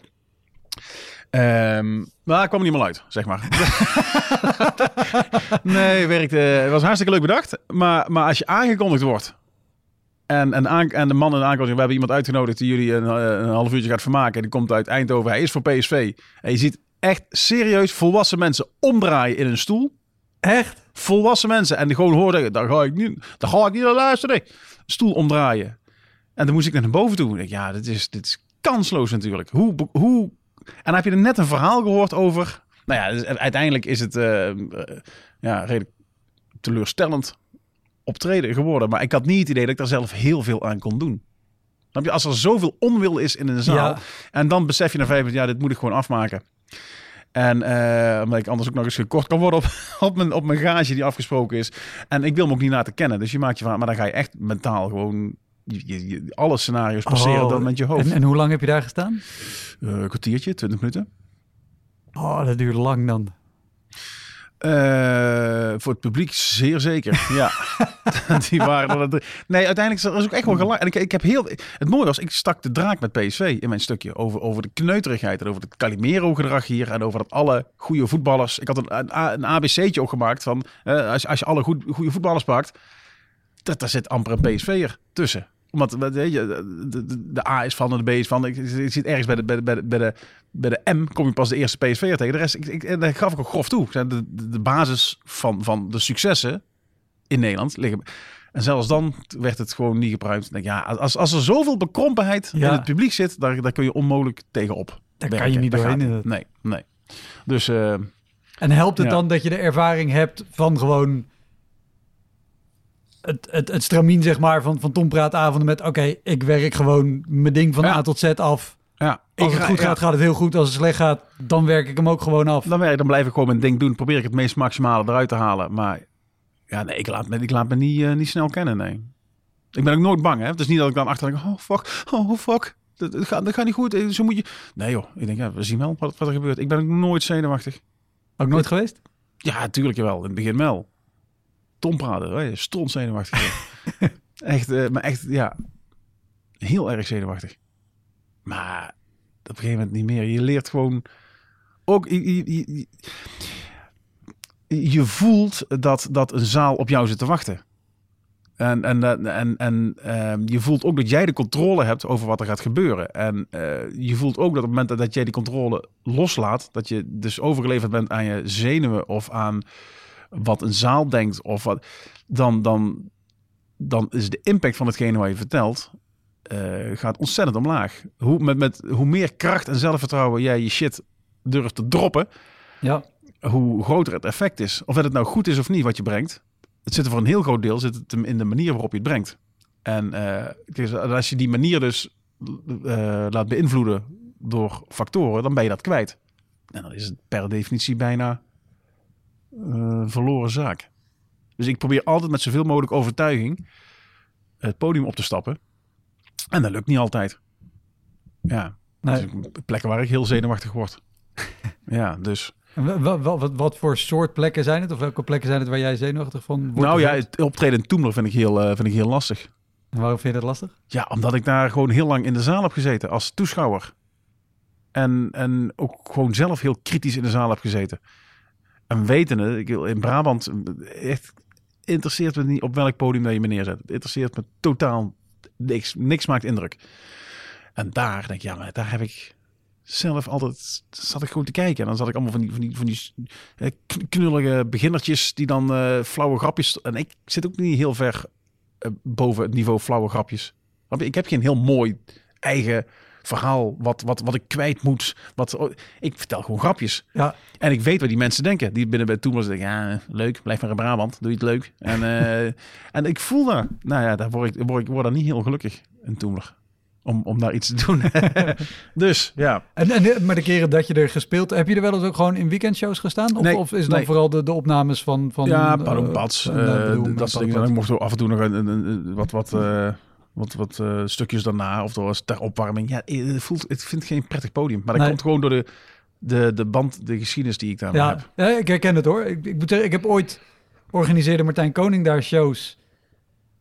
Um, maar ik kwam er niet meer uit, zeg maar. nee, werkte, het was hartstikke leuk bedacht. Maar, maar als je aangekondigd wordt en, en, aan, en de man in de aankondiging, we hebben iemand uitgenodigd die jullie een, eh, een half uurtje gaat vermaken. Die komt uit Eindhoven, hij is voor PSV. En je ziet echt serieus volwassen mensen omdraaien in een stoel. Echt? Volwassen mensen. En die gewoon hoorden, daar ga ik niet, daar ga ik niet naar luisteren. Stoel omdraaien. En dan moest ik naar boven toe. Ik, ja, dit is, dit is kansloos natuurlijk. Hoe, hoe en dan heb je er net een verhaal gehoord over. Nou ja, dus uiteindelijk is het uh, ja, redelijk teleurstellend optreden geworden. Maar ik had niet het idee dat ik daar zelf heel veel aan kon doen. je, als er zoveel onwil is in een zaal. En dan besef je na vijf minuten, ja, dit moet ik gewoon afmaken. En uh, omdat ik anders ook nog eens gekort kan worden op, op, mijn, op mijn gage die afgesproken is. En ik wil me ook niet laten kennen. Dus je maakt je van, maar dan ga je echt mentaal gewoon je, je, alle scenario's passeren oh, dan met je hoofd. En, en, hoe lang heb je daar gestaan? Uh, een kwartiertje, 20 minuten. Oh, dat duurt lang dan. Uh, voor het publiek zeer zeker, ja. die waren er. Nee, uiteindelijk is er ook echt wel gelijk. En ik, ik heb heel. Het mooie was, ik stak de draak met PSV in mijn stukje over, over de kneuterigheid en over het Calimero-gedrag hier en over dat alle goede voetballers. Ik had een, een, een ABC'tje ook gemaakt van eh, als, als je alle goed, goede voetballers pakt, dat daar zit amper een PSV'er tussen weet je, de, de, de, A is van en de B is van. Ik, ik zit ergens bij de, bij, de, bij, de, bij, de, bij de M kom je pas de eerste PSV'er tegen. De rest, ik, ik, daar gaf ik ook grof toe. De, de, de basis van, van de successen in Nederland liggen. En zelfs dan werd het gewoon niet gebruikt. Denk, ja, als, als er zoveel bekrompenheid in het publiek zit, daar, daar kun je onmogelijk tegenop. Daar kan je niet doorheen. Nee, nee. Dus, uh, en helpt het dan dat je de ervaring hebt van gewoon het, het, het stramien zeg maar van, van Tom Praatavonden met... oké, ik werk gewoon mijn ding van A tot Z af. Ja. Als het goed gaat, gaat het heel goed. Als het slecht gaat, dan werk ik hem ook gewoon af. Dan, werk, dan blijf ik gewoon mijn ding doen. Probeer ik het meest maximale eruit te halen. Maar ja, nee, ik laat me, ik laat me niet, uh, niet snel kennen, nee. Ik ben ook nooit bang, hè. Het is niet dat ik dan achter denk, oh fuck, oh fuck. Dat, dat, gaat, dat gaat niet goed. Eh, zo moet je... Nee joh, ik denk, ja, we zien wel wat, wat er gebeurt. Ik ben ook nooit zenuwachtig. Ook nooit geweest? Ja, natuurlijk wel. In het begin wel. Tom praten, stond zenuwachtig. echt, uh, maar echt, ja, heel erg zenuwachtig. Maar op een gegeven moment niet meer. Je leert gewoon ook. Je, voelt dat, dat een zaal op jou zit te wachten. En, en, en, en uh, je voelt ook dat jij de controle hebt over wat er gaat gebeuren. En uh, je voelt ook dat op het moment dat jij die controle loslaat, dat je dus overgeleverd bent aan je zenuwen of aan wat een zaal denkt of wat, dan, dan, dan is de impact van hetgene wat je vertelt uh, gaat ontzettend omlaag. Hoe, met, met, hoe meer kracht en zelfvertrouwen jij je shit durft te droppen, ja. hoe groter het effect is. Of het nou goed is of niet wat je brengt. Het zit er voor een heel groot deel zit het in de manier waarop je het brengt. En uh, als je die manier dus uh, laat beïnvloeden door factoren, dan ben je dat kwijt. En dan is het per definitie bijna uh, verloren zaak. Dus ik probeer altijd met zoveel mogelijk overtuiging het podium op te stappen. En dat lukt niet altijd. Ja, nee. plekken waar ik heel zenuwachtig word. ja, dus... Wat, wat, wat, voor soort plekken zijn het? Of welke plekken zijn het waar jij zenuwachtig van wordt? Nou ja, het optreden in Toemler vind ik heel, uh, vind ik heel lastig. En waarom vind je dat lastig? Ja, omdat ik daar gewoon heel lang in de zaal heb gezeten als toeschouwer. En, en ook gewoon zelf heel kritisch in de zaal heb gezeten. En wetende, ik, in Brabant, echt interesseert me niet op welk podium dat je me neerzet. Interesseert me totaal niks. Niks maakt indruk. En daar denk ik, ja, maar daar heb ik zelf altijd, zat ik gewoon te kijken. En dan zat ik allemaal van die, van die, van die eh, knullige beginnertjes die dan uh, flauwe grapjes... En ik zit ook niet heel ver uh, boven het niveau flauwe grapjes. Ik heb geen heel mooi eigen verhaal wat, wat, wat ik kwijt moet. Wat, oh, ik vertel gewoon grapjes. Ja. En ik weet wat die mensen denken. Die binnen bij Toemers denken, ja, leuk, blijf maar in Brabant. Doe je het leuk. En, uh, en ik voel daar, nou ja, daar word ik, word ik word daar niet heel gelukkig in Toemler. Om, om daar iets te doen. dus, ja. En, en, maar de keren dat je er gespeeld... Heb je er wel eens ook gewoon in weekendshows gestaan? Of, nee, of is het dan vooral de, de opnames van... van ja, Padompats. Uh, uh, dat soort dingen. Dan mocht af en toe nog een, een, een wat... wat wat, wat uh, stukjes daarna of door was ter opwarming. Ja, het voelt, het vindt geen prettig podium. Maar dat nee. komt gewoon door de, de, de band, de geschiedenis die ik daar ja, heb. Ja, ik herken het hoor. Ik, ik moet zeggen, ik heb ooit organiseerde Martijn Koning daar shows.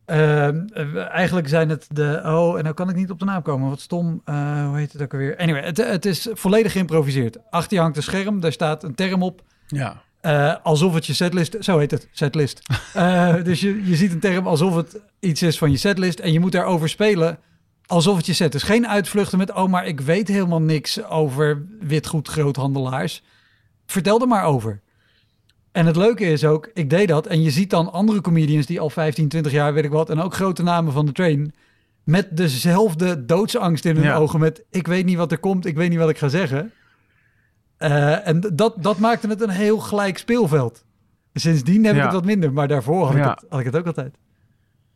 Uh, eigenlijk zijn het de. Oh, en nou kan ik niet op de naam komen. Wat stom. Uh, hoe heet het ook alweer? Anyway, het, het is volledig geïmproviseerd. Achter je hangt een scherm, daar staat een term op. Ja. Uh, alsof het je setlist, zo heet het, setlist. Uh, dus je, je ziet een term alsof het iets is van je setlist en je moet daarover spelen alsof het je set is. Geen uitvluchten met, oh, maar ik weet helemaal niks over witgoed groothandelaars. Vertel er maar over. En het leuke is ook, ik deed dat en je ziet dan andere comedians die al 15, 20 jaar, weet ik wat, en ook grote namen van de train, met dezelfde doodsangst in hun ja. ogen, met ik weet niet wat er komt, ik weet niet wat ik ga zeggen. Uh, en dat, dat maakte het een heel gelijk speelveld. Sindsdien heb ja. ik het wat minder, maar daarvoor had, ja. ik, het, had ik het ook altijd.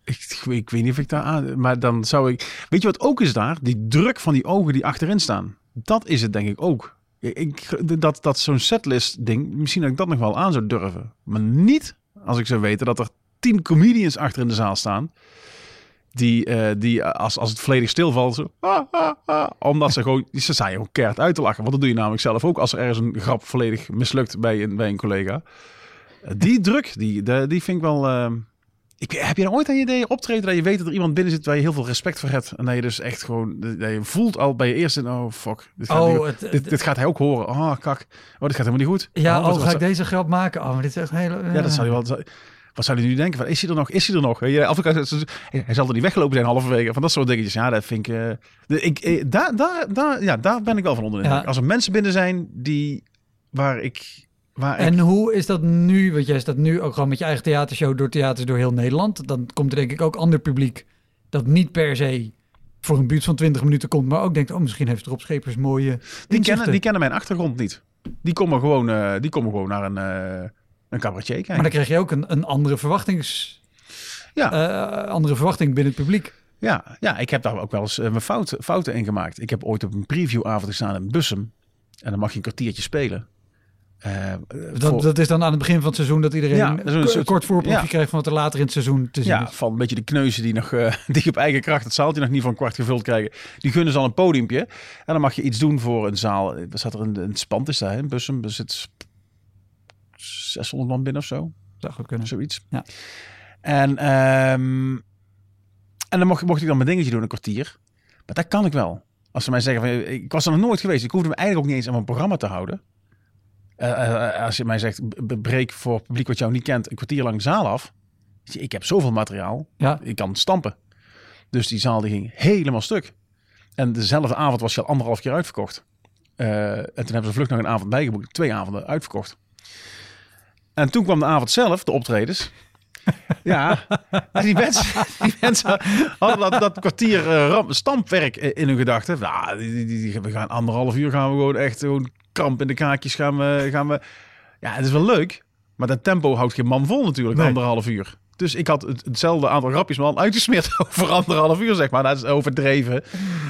Ik, ik, weet niet of ik daar aan... Maar dan zou ik... Weet je wat ook is daar? Die druk van die ogen die achterin staan. Dat is het denk ik ook. Ik, dat dat zo'n setlist ding, misschien dat ik dat nog wel aan zou durven. Maar niet als ik zou weten dat er tien comedians achter in de zaal staan. Die, uh, die als, als het volledig stilvalt, zo, ah, ah, ah, omdat ze gewoon, ze zijn gewoon keihard uit te lachen. Want dat doe je namelijk zelf ook als er ergens een grap volledig mislukt bij een, bij een collega. Uh, die druk, die, die, die vind ik wel, uh, Ik, heb je nou ooit aan je idee optreden dat je weet dat er iemand binnen zit waar je heel veel respect voor hebt? En dat je dus echt gewoon, dat je voelt al bij je eerste, oh fuck, dit gaat, Oh, niet- dit, dit gaat hij ook horen. Oh kak, oh dit gaat helemaal niet goed. Ja, oh, oh, ga ik deze grap maken? Oh, maar dit is echt hele... Ja, dat zou je wel. Wat zou hij nu denken? Van, is hij er nog? Is hij er nog? Je, af en toe, hij zal er niet weggelopen zijn halverwege. Van dat soort dingetjes. Ja, dat vind ik. eh, de, ik eh, daar, daar, daar, ja, daar ben ik wel van onder Ja. Als er mensen binnen zijn die waar ik. Waar ik En hoe is dat nu? Want jij staat nu ook gewoon met je eigen theatershow door theaters door heel Nederland. Dan komt er denk ik ook ander publiek dat niet per se voor een buurt van 20 minuten komt, maar ook denkt, oh, misschien heeft Rob Schepers mooie die, inzichten. kennen, die kennen mijn achtergrond niet. Die komen gewoon, eh, die komen gewoon naar een, een cabaretier kijken. Maar dan krijg je ook een, een andere, verwachtings, Ja. eh, andere verwachting binnen het publiek. Ja, ja, ik heb daar ook wel eens eh, mijn fout, fouten in gemaakt. Ik heb ooit op een previewavond gestaan in Bussum. En dan mag je een kwartiertje spelen. Eh, Dat, voor- dat is dan aan het begin van het seizoen dat iedereen Ja, dat is een soort- kort voorproefje ja. krijgt van wat er later in het seizoen te zien Ja, is. van een beetje de kneuzen die nog eh, die op eigen kracht het zaaltje nog niet van kwart gevuld krijgen. Die gunnen ze al een podiumpje. En dan mag je iets doen voor een zaal. Er zat er een, een spand is daar, in Bussum. Er zit 600 man binnen of zo. Zou goed kunnen. Zoiets. Ja. En, ehm, en dan mocht, mocht ik dan mijn dingetje doen, een kwartier. Maar dat kan ik wel. Als ze mij zeggen, van, ik was er nog nooit geweest. Ik hoefde me eigenlijk ook niet eens aan mijn programma te houden. Eh, eh, als je mij zegt, breek voor het publiek wat jou niet kent een kwartier lang de zaal af. Ik heb zoveel materiaal, Ja, ik kan stampen. Dus die zaal die ging helemaal stuk. En dezelfde avond was je al anderhalf keer uitverkocht. Eh, en toen hebben ze vlug nog een avond bijgeboekt. Twee avonden uitverkocht. En toen kwam de avond zelf, de optredens. ja, en die mensen, die mensen hadden dat, dat kwartier eh, stampwerk eh, in hun gedachten. Nou, die, die, die- we gaan anderhalf uur gaan we gewoon echt gewoon kramp in de kaakjes gaan we, gaan we. Ja, het is wel leuk. Maar dat tempo houdt geen man vol natuurlijk, Nee. anderhalf uur. Dus ik had het, hetzelfde aantal grapjes maar al uitgesmeerd over anderhalf uur, zeg maar. Dat is overdreven.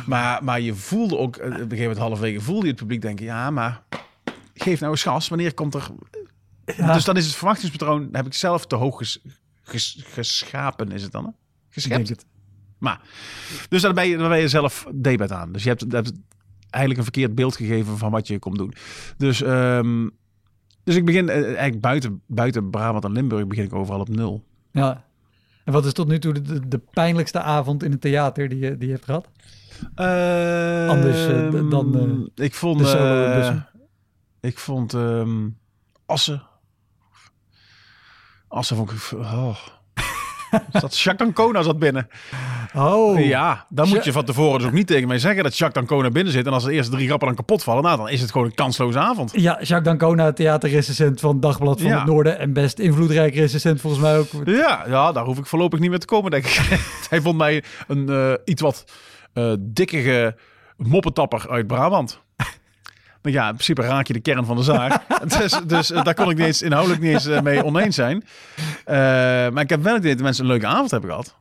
Maar, maar je voelde ook, eh, op een gegeven moment halverwege voelde je het publiek denken... ja, maar geef nou eens gas. Wanneer komt er... Ja. Dus dan is het verwachtingspatroon, heb ik zelf te hoog ges- ges- geschapen, is het dan? Hè? Geschept? het. Maar, dus dan ben je, dan ben je zelf debet aan. Dus je hebt, eigenlijk een verkeerd beeld gegeven van wat je komt doen. Dus, ehm, dus ik begin eh, eigenlijk buiten, buiten Brabant en Limburg begin ik overal op nul. Ja. En wat is tot nu toe de, de, de pijnlijkste avond in het theater die je, die je hebt gehad? Anders, eh, dan, eh, Ehm, ik vond, ik vond ehm, Assen. Assen vond ik. Oh. zat Jacques Ancona zat binnen. Oh, Ja, dan moet je van tevoren dus ook niet tegen mij zeggen dat Jacques Ancona binnen zit. En als de eerste drie grappen dan kapot vallen, nou, dan is het gewoon een kansloze avond. Ja, Jacques Dancona, theaterrecensent van Dagblad van Ja. het Noorden. En best invloedrijk recensent volgens mij ook. Ja, ja, daar hoef ik voorlopig niet meer te komen, denk ik. Hij vond mij een eh, iets wat eh dikkige moppetapper uit Brabant. Maar ja, in principe raak je de kern van de zaak. dus dus eh, daar kon ik niet eens, inhoudelijk niet eens eh, mee oneens zijn. Eh, maar ik heb wel het idee dat mensen een leuke avond hebben gehad.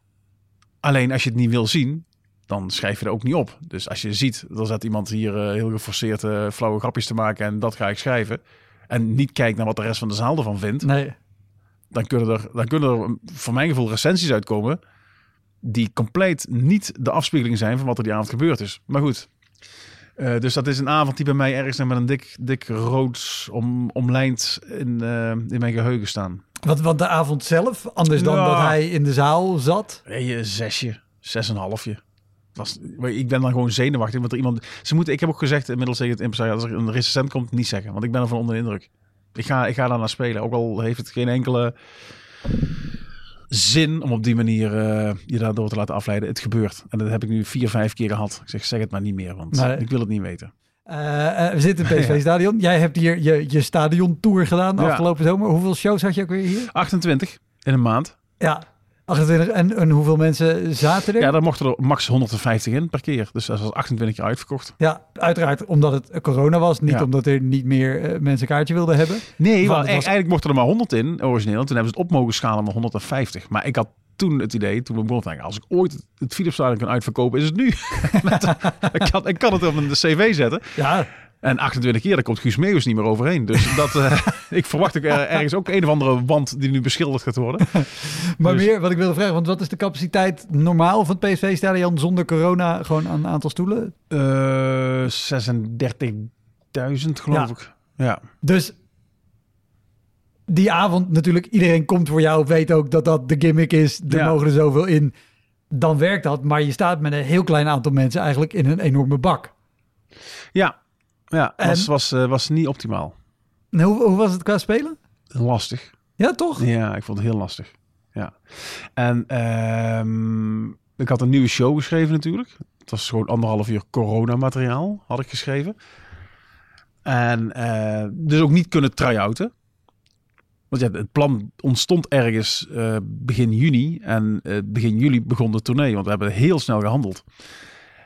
Alleen als je het niet wil zien, dan schrijf je er ook niet op. Dus als je ziet, dan zat iemand hier heel geforceerd flauwe grapjes te maken en dat ga ik schrijven. En niet kijkt naar wat de rest van de zaal ervan vindt Nee, dan kunnen er, dan kunnen er voor mijn gevoel recensies uitkomen die compleet niet de afspiegeling zijn van wat er die avond gebeurd is. Maar goed. Eh, dus dat is een avond die bij mij ergens met een dik, dik rood om, omlijnd in, eh, in mijn geheugen staan. want, want de avond zelf, anders dan dat hij in de zaal zat. Een zesje, zes en een halfje. Was, ik ben dan gewoon zenuwachtig. Want er iemand, ze moeten, ik heb ook gezegd inmiddels tegen het impresario, als er een recensent komt, niet zeggen. Want ik ben ervan onder de indruk. Ik ga, ik ga daar naar spelen. Ook al heeft het geen enkele zin om op die manier eh, je daardoor te laten afleiden. Het gebeurt. En dat heb ik nu vier, vijf keer gehad. Ik zeg, zeg het maar niet meer, want Nee. ik wil het niet weten. Eh, eh, we zitten in het PSV-stadion. Jij hebt hier je, je stadiontour gedaan Ja. afgelopen zomer. Hoeveel shows had je ook weer hier? 28 in een maand. Ja, 28. En, en hoeveel mensen zaten er? Ja, daar mochten er max 150 in per keer. Dus dat was 28 keer uitverkocht. Ja, uiteraard omdat het corona was. Niet Ja. omdat er niet meer eh, mensen kaartje wilden hebben. Nee, Want was- eigenlijk mochten er maar 100 in, origineel. Toen hebben ze het op mogen schalen naar 150. Maar ik had toen het idee, toen we begonnen, als ik ooit het- Philipsstadion kan uitverkopen, is het nu. Met- ik, kan, ik kan het op een cv zetten. Ja, En 28 keer, daar komt Guus Meeuwis niet meer overheen. Dus dat, eh, ik verwacht ook er- ergens ook een of andere wand die nu beschilderd gaat worden. maar Dus- meer wat ik wilde vragen. Want wat is de capaciteit normaal van het PSV-stadion zonder corona? Gewoon aan een aantal stoelen? Eh 36.000 geloof Ja. ik. Ja. Dus die avond natuurlijk, iedereen komt voor jou, weet ook dat dat de gimmick is. Er Ja. mogen er zoveel in. Dan werkt dat, maar je staat met een heel klein aantal mensen eigenlijk in een enorme bak. Ja, ja En- was, was, eh, was niet optimaal. En hoe, hoe was het qua spelen? Lastig. Ja, toch? Ja, ik vond het heel lastig. Ja. En ehm, ik had een nieuwe show geschreven natuurlijk. Het was gewoon anderhalf uur coronamateriaal had ik geschreven. En eh, dus ook niet kunnen try-outen. Want ja, het plan ontstond ergens eh, begin juni. En begin juli begon de tournee. Want we hebben heel snel gehandeld.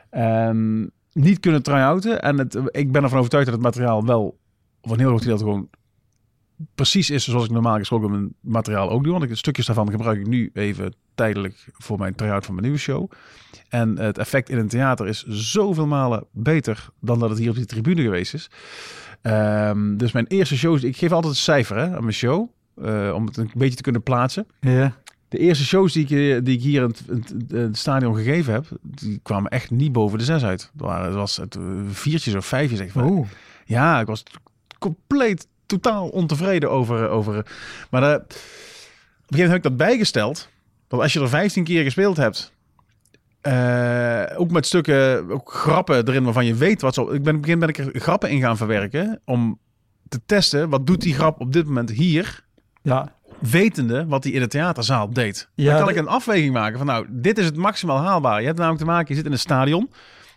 Ehm, niet kunnen try-outen. En het, ik ben ervan overtuigd dat het materiaal wel... of een heel groot gedeelte gewoon precies is zoals ik normaal gesproken mijn materiaal ook doe. Want ik, stukjes daarvan gebruik ik nu even tijdelijk voor mijn try-out van mijn nieuwe show. En het effect in een theater is zoveel malen beter dan dat het hier op die tribune geweest is. Ehm, dus mijn eerste shows, ik geef altijd een cijfer hè, aan mijn show. eh, om het een beetje te kunnen plaatsen. Ja. De eerste shows die ik, die ik hier in het, in het- stadion gegeven heb, die kwamen echt niet boven de zes uit. Het, waren, het was het, eh, viertjes of vijfjes. Echt. Ja, ik was compleet, totaal ontevreden over. over maar eh, op een gegeven moment heb ik dat bijgesteld. Dat als je er 15 keer gespeeld hebt. eh, ook met stukken, ook grappen erin waarvan je weet wat zo. Ik ben op moment ben ik er grappen in gaan verwerken. Om te testen, wat doet die grap op dit moment hier? Ja. Wetende wat hij in de theaterzaal deed. Ja, dan kan ik een afweging maken van nou, dit is het maximaal haalbaar. Je hebt namelijk te maken, je zit in een stadion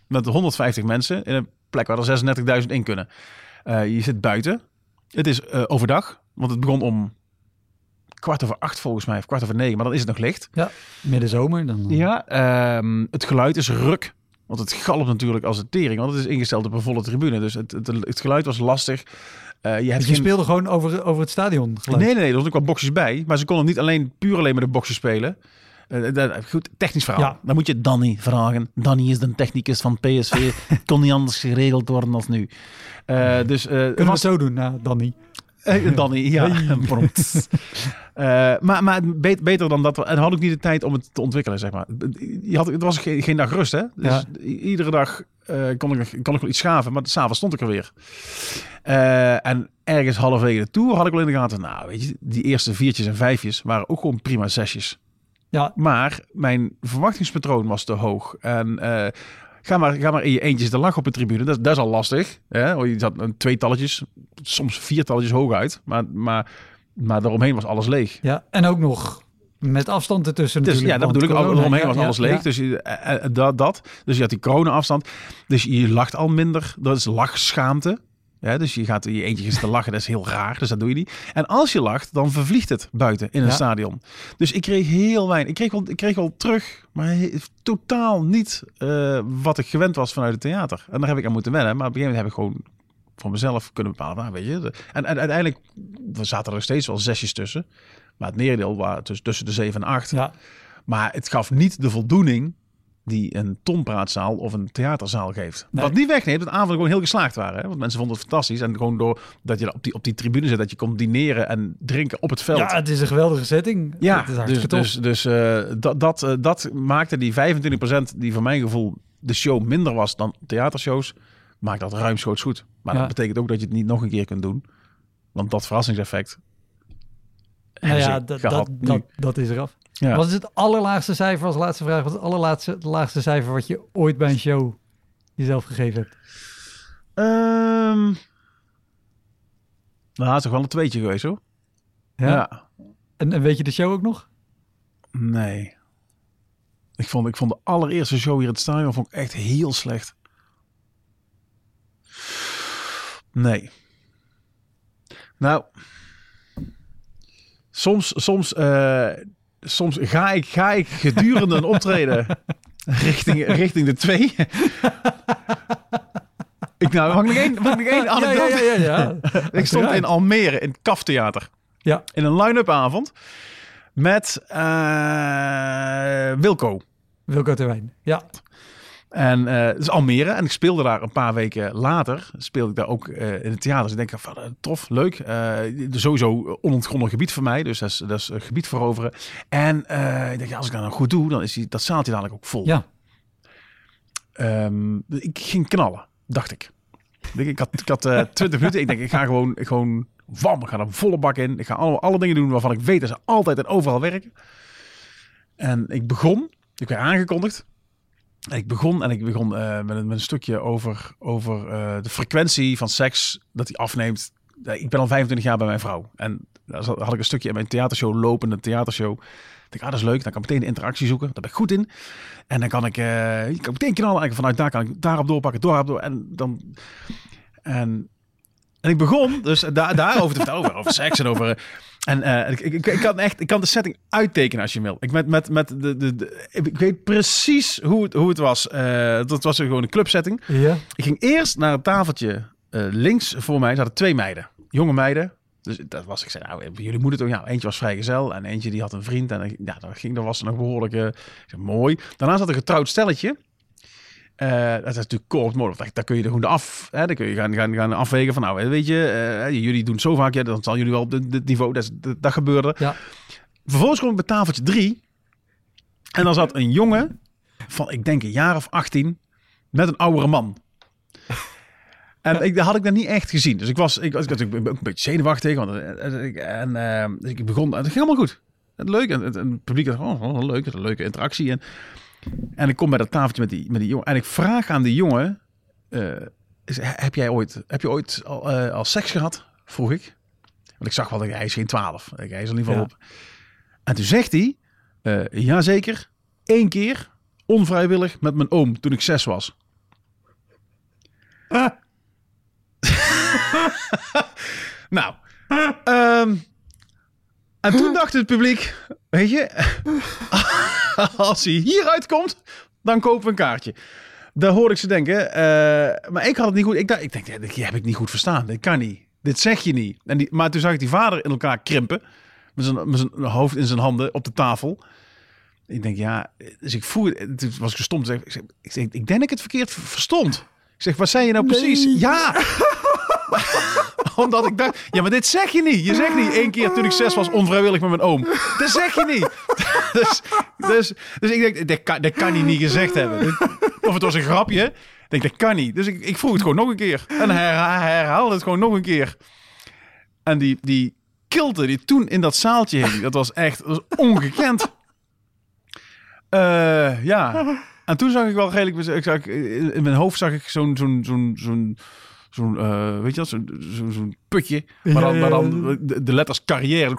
met 150 mensen in een plek waar er 36.000 in kunnen. Eh, je zit buiten. Het is eh, overdag, want het begon om kwart over acht volgens mij, of kwart over negen, maar dan is het nog licht. ja. Midden zomer. Dan... Ja, ehm, het geluid is ruk. Want het galmt natuurlijk als een tering, want het is ingesteld op een volle tribune. Dus het, het, het geluid was lastig. Eh, je hebt Dus je geen- speelde gewoon over, over het stadion. geluid. Nee, nee, nee, er was ook wel boxjes bij. Maar ze konden niet alleen puur alleen met de boxjes spelen. Dat- goed, technisch verhaal. Ja. Dan moet je Danny vragen. Danny is de technicus van PSV. Kon niet anders geregeld worden als nu. Dus eh, Kunnen we het zo doen, nou, Danny? Danny, ja. Hey. Prompt. Maar maar bet- beter dan dat. En had ik niet de tijd om het te ontwikkelen, zeg maar. Je had, het was geen, geen dag rust, hè? Dus Ja. iedere dag eh, kon, ik, kon ik wel iets schaven, maar s'avonds stond ik er weer. Eh, en ergens halverwege de tour had ik wel in de gaten, nou, weet je, die eerste viertjes en vijfjes waren ook gewoon prima zesjes. Ja, Maar mijn verwachtingspatroon was te hoog. En eh, ga, maar, ga maar in je eentjes te lachen op de tribune. Dat, dat is al lastig. Hè? Je zat een tweetalletjes, soms viertalletjes hoog uit. Maar, maar, maar daaromheen was alles leeg. ja. En ook nog met afstand ertussen Dus natuurlijk. ja, dat bedoel ik. corona, Daaromheen ja, was ja, alles leeg. ja. Dus je- eh, eh, dat, dat. Dus je had die corona-afstand. Dus je lacht al minder. Dat is lachschaamte. Ja, dus je gaat je eentje te lachen, dat is heel raar, dus dat doe je niet. En als je lacht, dan vervliegt het buiten in een Ja. stadion. Dus ik kreeg heel weinig. Ik kreeg wel, ik kreeg wel terug, maar totaal niet eh, wat ik gewend was vanuit het theater. En daar heb ik aan moeten wennen. Maar op een gegeven moment heb ik gewoon voor mezelf kunnen bepalen. Nou, weet je, en, en uiteindelijk we zaten er nog steeds wel zesjes tussen. Maar het merendeel waren tussen, tussen de zeven en acht. Ja, Maar het gaf niet de voldoening die een tonpraatzaal of een theaterzaal geeft. Nee. Wat niet wegneemt dat de avonden gewoon heel geslaagd waren. Hè? Want mensen vonden het fantastisch. En gewoon door dat je op die, op die tribune zit, dat je kon dineren en drinken op het veld. ja, het is een geweldige setting. Ja, het is dus, dus, dus eh, dat, dat, eh, dat maakte die 25% die voor mijn gevoel de show minder was dan theatershows, maakt dat ruimschoots goed. Maar Ja. dat betekent ook dat je het niet nog een keer kunt doen. Want dat verrassingseffect nou ja, dat, dat, dat, dat is eraf. Ja. Wat is het allerlaagste cijfer als laatste vraag? Wat is het allerlaatste het laagste cijfer wat je ooit bij een show jezelf gegeven hebt? Ehm, nou, het is toch wel een tweetje geweest hoor. Ja? En, en weet je de show ook nog? Nee. Ik vond, ik vond de allereerste show hier in het stadion vond ik echt heel slecht. Nee. Nou. Soms, soms, eh, soms ga ik, ga ik gedurende een optreden richting, richting de twee. ik nou, mag ik nog één? Mag ik nog één ja, ja, anekdote? ja, ja, ja. Ik stond in Almere in het Kaftheater. Ja. In een line-up avond. Met eh, Wilco. Wilco Terwijn. Ja, En het is Almere. En ik speelde daar een paar weken later. Speelde ik daar ook eh, in het theater. Dus ik denk van, eh, tof, leuk. Sowieso onontgonnen gebied voor mij. Dus dat is, dat is een gebied veroveren. En ik denk, ja, als ik dat nou goed doe, dan is die, dat zaaltje dadelijk ook vol. ja. Ehm, ik ging knallen, dacht ik. Ik, had, ik had eh, 20 minuten. Ik denk, ik ga gewoon, gewoon Wam, ik ga er volle bak in. Ik ga alle, alle dingen doen waarvan ik weet dat ze altijd en overal werken. En ik begon, ik werd aangekondigd. Ik begon en ik begon eh, met, een, met een stukje over, over eh, de frequentie van seks dat die afneemt. Ik ben al 25 jaar bij mijn vrouw. En daar had ik een stukje in mijn theatershow, lopende theatershow. Ik denk, ah, dat is leuk. Dan kan ik meteen de interactie zoeken. Daar ben ik goed in. En dan kan ik, eh ik kan meteen knallen. En vanuit daar kan ik daarop doorpakken, daarop door. En dan... En, en ik begon dus daar, daarover te vertellen, over, over seks en over... En eh, ik, ik, ik, kan echt, ik kan de setting uittekenen als je wil. Ik, met, met, met de, de, de, ik weet precies hoe het, hoe het was. Eh, dat was gewoon een clubsetting. Ja. Ik ging eerst naar het tafeltje eh, links voor mij. zaten twee meiden, jonge meiden. Dus dat was, ik zei, nou, jullie moeten toch, ja, eentje was vrijgezel en eentje die had een vriend. En ja, dan ging, dan was nog behoorlijk, eh, mooi. Daarna zat een getrouwd stelletje. Eh, dat is natuurlijk kort mogelijk. Daar, kun je er gewoon af, hè, dan kun je gaan, gaan, gaan afwegen van, nou, weet je, eh, jullie doen het zo vaak, ja, dan zal jullie wel op dit, niveau, dat, dat, dat gebeurde. Ja. Vervolgens kwam ik bij tafeltje drie. En dan zat een jongen van, ik denk een jaar of 18, met een oudere man. En ik, dat had ik dan niet echt gezien. Dus ik was, ik was, ik was ook een beetje zenuwachtig. Want, eh, ik- en eh, dus ik begon, en het ging allemaal goed. Het leuk. En het, en het publiek dacht, oh, oh, leuk. Een leuke interactie. En, en ik kom bij dat tafeltje met die, met die jongen. En ik vraag aan die jongen, eh, is- heb jij ooit, heb je ooit al, eh, al seks gehad? Vroeg ik. Want ik zag wel, dat hij is geen 12. Hij is er in ieder geval Ja. op. En toen zegt hij, eh jazeker, één keer onvrijwillig met mijn oom toen ik zes was. nou, ehm, en toen dacht het publiek, weet je, als hij hieruit komt, dan kopen we een kaartje. Daar hoorde ik ze denken. eh, maar ik had het niet goed. Ik dacht, ik denk, ja, dit heb ik niet goed verstaan. Dit kan niet. Dit zeg je niet. En die, maar toen zag ik die vader in elkaar krimpen. Met zijn, met zijn hoofd in zijn handen op de tafel. Ik denk, ja. Dus ik voel het. Toen was ik gestomd. Ik zeg, ik, zeg, ik denk dat ik het verkeerd verstond. Ik zeg, wat zei je nou precies? Nee. Ja. Omdat ik dacht, ja, maar dit zeg je niet. Je zegt niet één keer toen ik zes was onvrijwillig met mijn oom. Dat zeg je niet. dus, dus, dus ik denk, dat kan, dat kan hij niet gezegd hebben. Of het was een grapje. Ik denk, dat kan niet. Dus ik, ik vroeg het gewoon nog een keer. En hij herha- hij herhaalde het gewoon nog een keer. En die, die kilte die toen in dat zaaltje hing, dat was echt was ongekend. Eh, ja. En toen zag ik wel redelijk... Ik zag, in in mijn hoofd zag ik zo'n... zo'n zo'n zo'n zo'n eh, weet je dat? Zo'n putje. Maar dan, maar dan de, de letters carrière.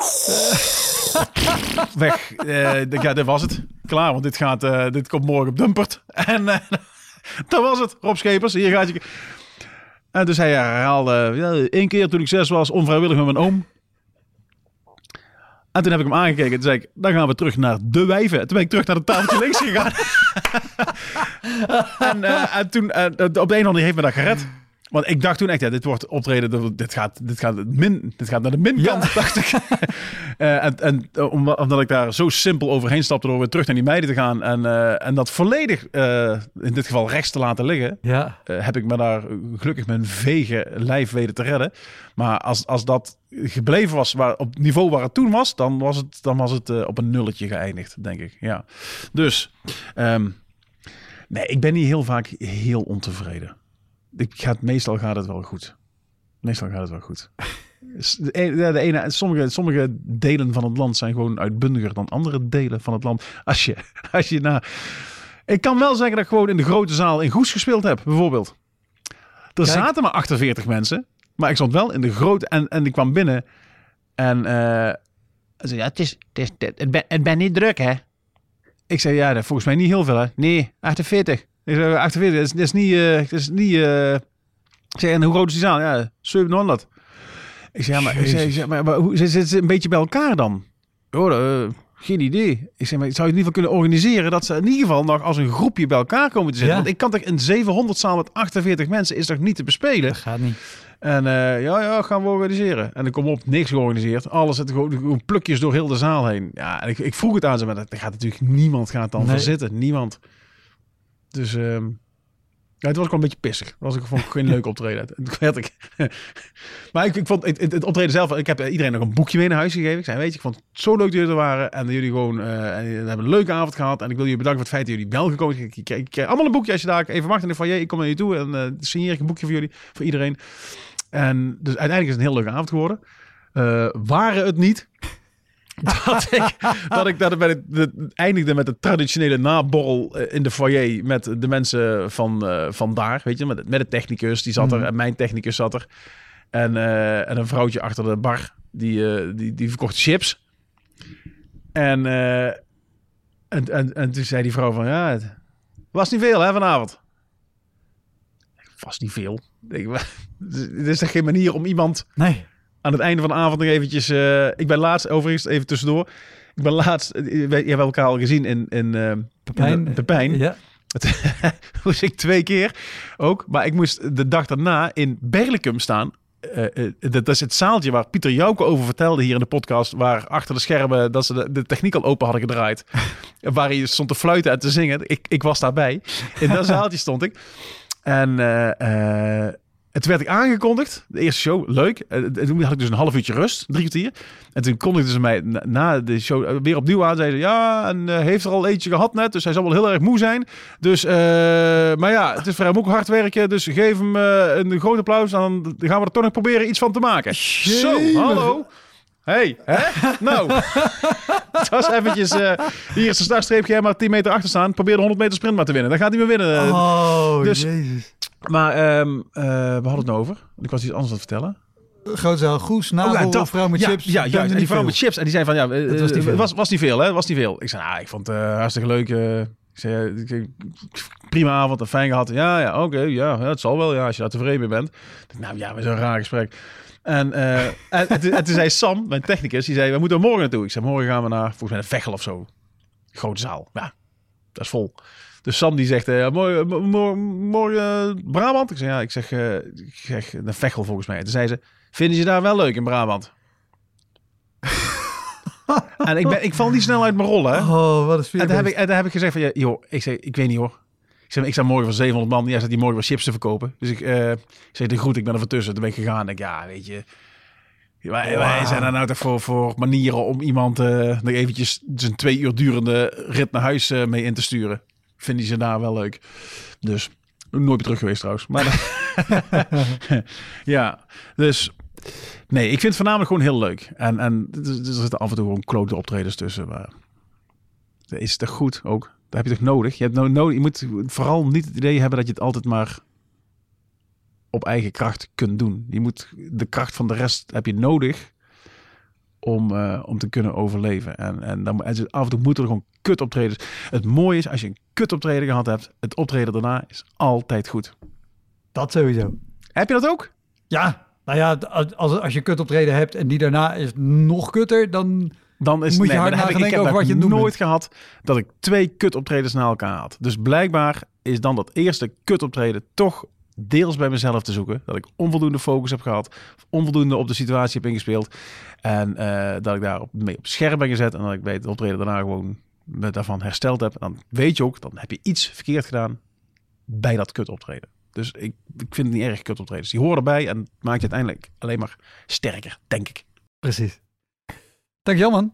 Weg. Ja, dit was het. Klaar, want dit, gaat, eh, dit komt morgen op Dumpert. En dat was het. Rob Schepers, hier gaat je... En dus hij herhaalde... Ja, één keer toen ik zes was, onvrijwillig met mijn oom. En toen heb ik hem aangekeken. Toen zei ik, dan gaan we terug naar de wijven. Toen ben ik terug naar de tafeltje links gegaan. en, en toen, op de een of andere heeft me dat gered. Want ik dacht toen echt, ja, dit wordt optreden, dit- gaat, dit gaat, min, dit gaat naar de minkant, dacht ik. Eh, en en eh, om- omdat ik daar zo simpel overheen stapte door weer terug naar die meiden te gaan en, eh, en dat volledig, in dit geval rechts te laten liggen, Ja. heb ik me daar gelukkig mijn vege lijf weten te redden. Maar als, als dat gebleven was waar, op het niveau waar het toen was, dan was het, dan was het op een nulletje geëindigd, denk ik. Ja. Dus, ehm, nee, ik ben niet heel vaak heel ontevreden. Ik meestal gaat het wel goed. Meestal gaat het wel goed. De ene, ja, de ene, sommige, sommige delen van het land zijn gewoon uitbundiger dan andere delen van het land. Als je, als je naar... Ik kan wel zeggen dat ik gewoon in de grote zaal in Goes gespeeld heb, bijvoorbeeld. Er Kijk. zaten maar 48 mensen, maar ik stond wel in de grote... En, en ik kwam binnen en... hij zei, ja, het, is, het, is, het, ben, het ben niet druk, hè? Ik zei, ja, dat volgens mij niet heel veel, hè? Nee, 48. 48, dat is, dat is niet... eh, dat is niet eh, ik zei, en hoe groot is die zaal? Ja, 700. Ik zei, ja, maar, ik zei, ik zei, maar, maar hoe zitten ze een beetje bij elkaar dan? Oh, eh, geen idee. Ik zei, maar zou je het in ieder geval kunnen organiseren dat ze in ieder geval nog als een groepje bij elkaar komen te zitten? Ja. Want ik kan toch een 700 zaal met 48 mensen is toch niet te bespelen? Dat gaat niet. En ja, ja, gaan we organiseren. En dan kom op, niks georganiseerd. Alles zit gewoon, gewoon plukjes door heel de zaal heen. Ja, en ik, ik vroeg het aan ze, maar dat, gaat natuurlijk niemand gaat dan Nee. zitten. Niemand. Dus ehm, ja, het was ook wel een beetje pissig. Dat was ik vond ik geen leuk optreden. Toen werd ik. maar ik, ik vond het, het, optreden zelf. Ik heb iedereen nog een boekje mee naar huis gegeven. Ik zei, weet je, ik vond het zo leuk dat jullie er waren. En dat jullie gewoon eh, en jullie hebben een leuke avond gehad. En ik wil jullie bedanken voor het feit dat jullie wel gekomen zijn. Ik, ik, ik krijg allemaal een boekje als je daar even mag. En van, ik kom naar je toe. En eh signeer ik een boekje voor jullie, voor iedereen. En dus uiteindelijk is het een heel leuke avond geworden. eh, waren het niet dat ik, dat ik dat ik bij de, de- eindigde met de traditionele naborrel eh, in de foyer met de mensen van, eh van daar, weet je, met, met de technicus, die zat er Mhm. en mijn technicus zat er. En, eh, en een vrouwtje achter de bar, die, eh, die, die verkocht chips. En, en, en, en toen zei die vrouw van, ja, het was niet veel hè vanavond. Was niet veel. Ik, er is toch geen manier om iemand Nee. Aan het einde van de avond nog eventjes... eh, ik ben laatst, overigens even tussendoor. Ik ben laatst, eh, je hebt elkaar al gezien in, in eh, Pepijn. Ja. moest ik twee keer ook. Maar ik moest de dag daarna in Berlicum staan. Dat is het zaaltje waar Pieter Jouke over vertelde hier in de podcast. Waar achter de schermen dat ze de, de techniek al open hadden gedraaid. waar hij stond te fluiten en te zingen. Ik, ik was daarbij. In dat zaaltje stond ik. En en toen werd ik aangekondigd. De eerste show, leuk. Eh, En toen had ik dus een half uurtje rust, drie kwartier. En toen kondigden ze mij na, na de show eh, weer opnieuw aan. Zeiden ze, ja, en eh, heeft er al eentje gehad net. Dus hij zal wel heel erg moe zijn. Dus, eh, maar ja, het is voor hem ook hard werken. Dus geef hem eh, een groot applaus. En dan gaan we er toch nog proberen iets van te maken. Zo, hallo. Hey, hè? Nou, het was eventjes... eh, hier is de startstreep, jij maar 10 meter achter staan. Probeer de 100 meter sprint maar te winnen. Dan gaat hij weer winnen. Eh, Oh, dus- jezus. Maar ehm eh, we hadden het nou over. Ik was iets anders aan het vertellen. Grootzaal, Goes, Nabel, Oh, ja, dat- vrouw met ja, chips. Ja. En die vrouw met chips. En die zei van, ja, eh, Het was niet eh, veel. was, was niet veel, hè? Was niet veel. Ik zei, nou, ik vond het eh, hartstikke leuk. eh. ik zei, eh, prima avond en fijn gehad. Ja, ja, oké, ja, ja, het zal wel, ja, als je daar tevreden mee bent. Nou ja, we zijn een raar gesprek. En, eh, en, en, toen- en toen zei Sam, mijn technicus, die zei, we moeten morgen naartoe. Ik zei, morgen gaan we naar, volgens mij, een Vechel of zo. Grote zaal. Ja, dat is vol. Dus Sam die zegt, eh, morgen, mo- mo- morgen eh, Brabant? Ik zeg, ja, ik zeg, eh, ik zeg een Vechel volgens mij. En toen zei ze, vinden ze daar wel leuk in Brabant? en ik, ben, ik val niet snel uit mijn rol, hè? Oh, wat een sfeer. En heb ik, en toen heb ik gezegd van, ja, joh, ik, zeg, ik weet niet hoor. Ik zeg, ik sta morgen voor 700 man. Jij zat die morgen wat chips te verkopen. Dus ik, eh, ik zeg, de groet, ik ben er van tussen. Toen ben ik gegaan. En ik, ja, weet je. Wij, zijn er nou toch voor, voor manieren om iemand eh, nog eventjes zijn twee uur durende rit naar huis eh, mee in te sturen. Vinden ze daar wel leuk. Dus nooit meer terug geweest trouwens. Maar ja, dus nee, ik vind het voornamelijk gewoon heel leuk. En, en er er zitten af en toe gewoon klote optredens tussen. Maar is toch goed ook? Dat heb je toch nodig? Je, hebt nou nodig, je moet vooral niet het idee hebben dat je het altijd maar op eigen kracht kunt doen. Je moet de kracht van de rest heb je nodig om, eh, om te kunnen overleven. En, en, dan, en af en toe moeten er gewoon kut optredens. Het mooie is, als je een kut optreden gehad hebt, het optreden daarna is altijd goed. Dat sowieso. Heb je dat ook? Ja, nou ja, als, als je kut optreden hebt en die daarna is nog kutter, dan... Dan is Moet je nee, hard heb ik, ik heb over wat je nooit gehad dat ik twee kut optredens na elkaar had. Dus blijkbaar is dan dat eerste kut optreden toch deels bij mezelf te zoeken. Dat ik onvoldoende focus heb gehad, onvoldoende op de situatie heb ingespeeld. En eh, dat ik daar op- mee op scherp ben gezet en dat ik bij het optreden daarna gewoon me daarvan hersteld heb. Dan weet je ook, dan heb je iets verkeerd gedaan bij dat kut optreden. Dus ik, ik vind het niet erg kut optredens. Die horen erbij en maakt je uiteindelijk alleen maar sterker, denk ik. Precies. Dankjewel, man.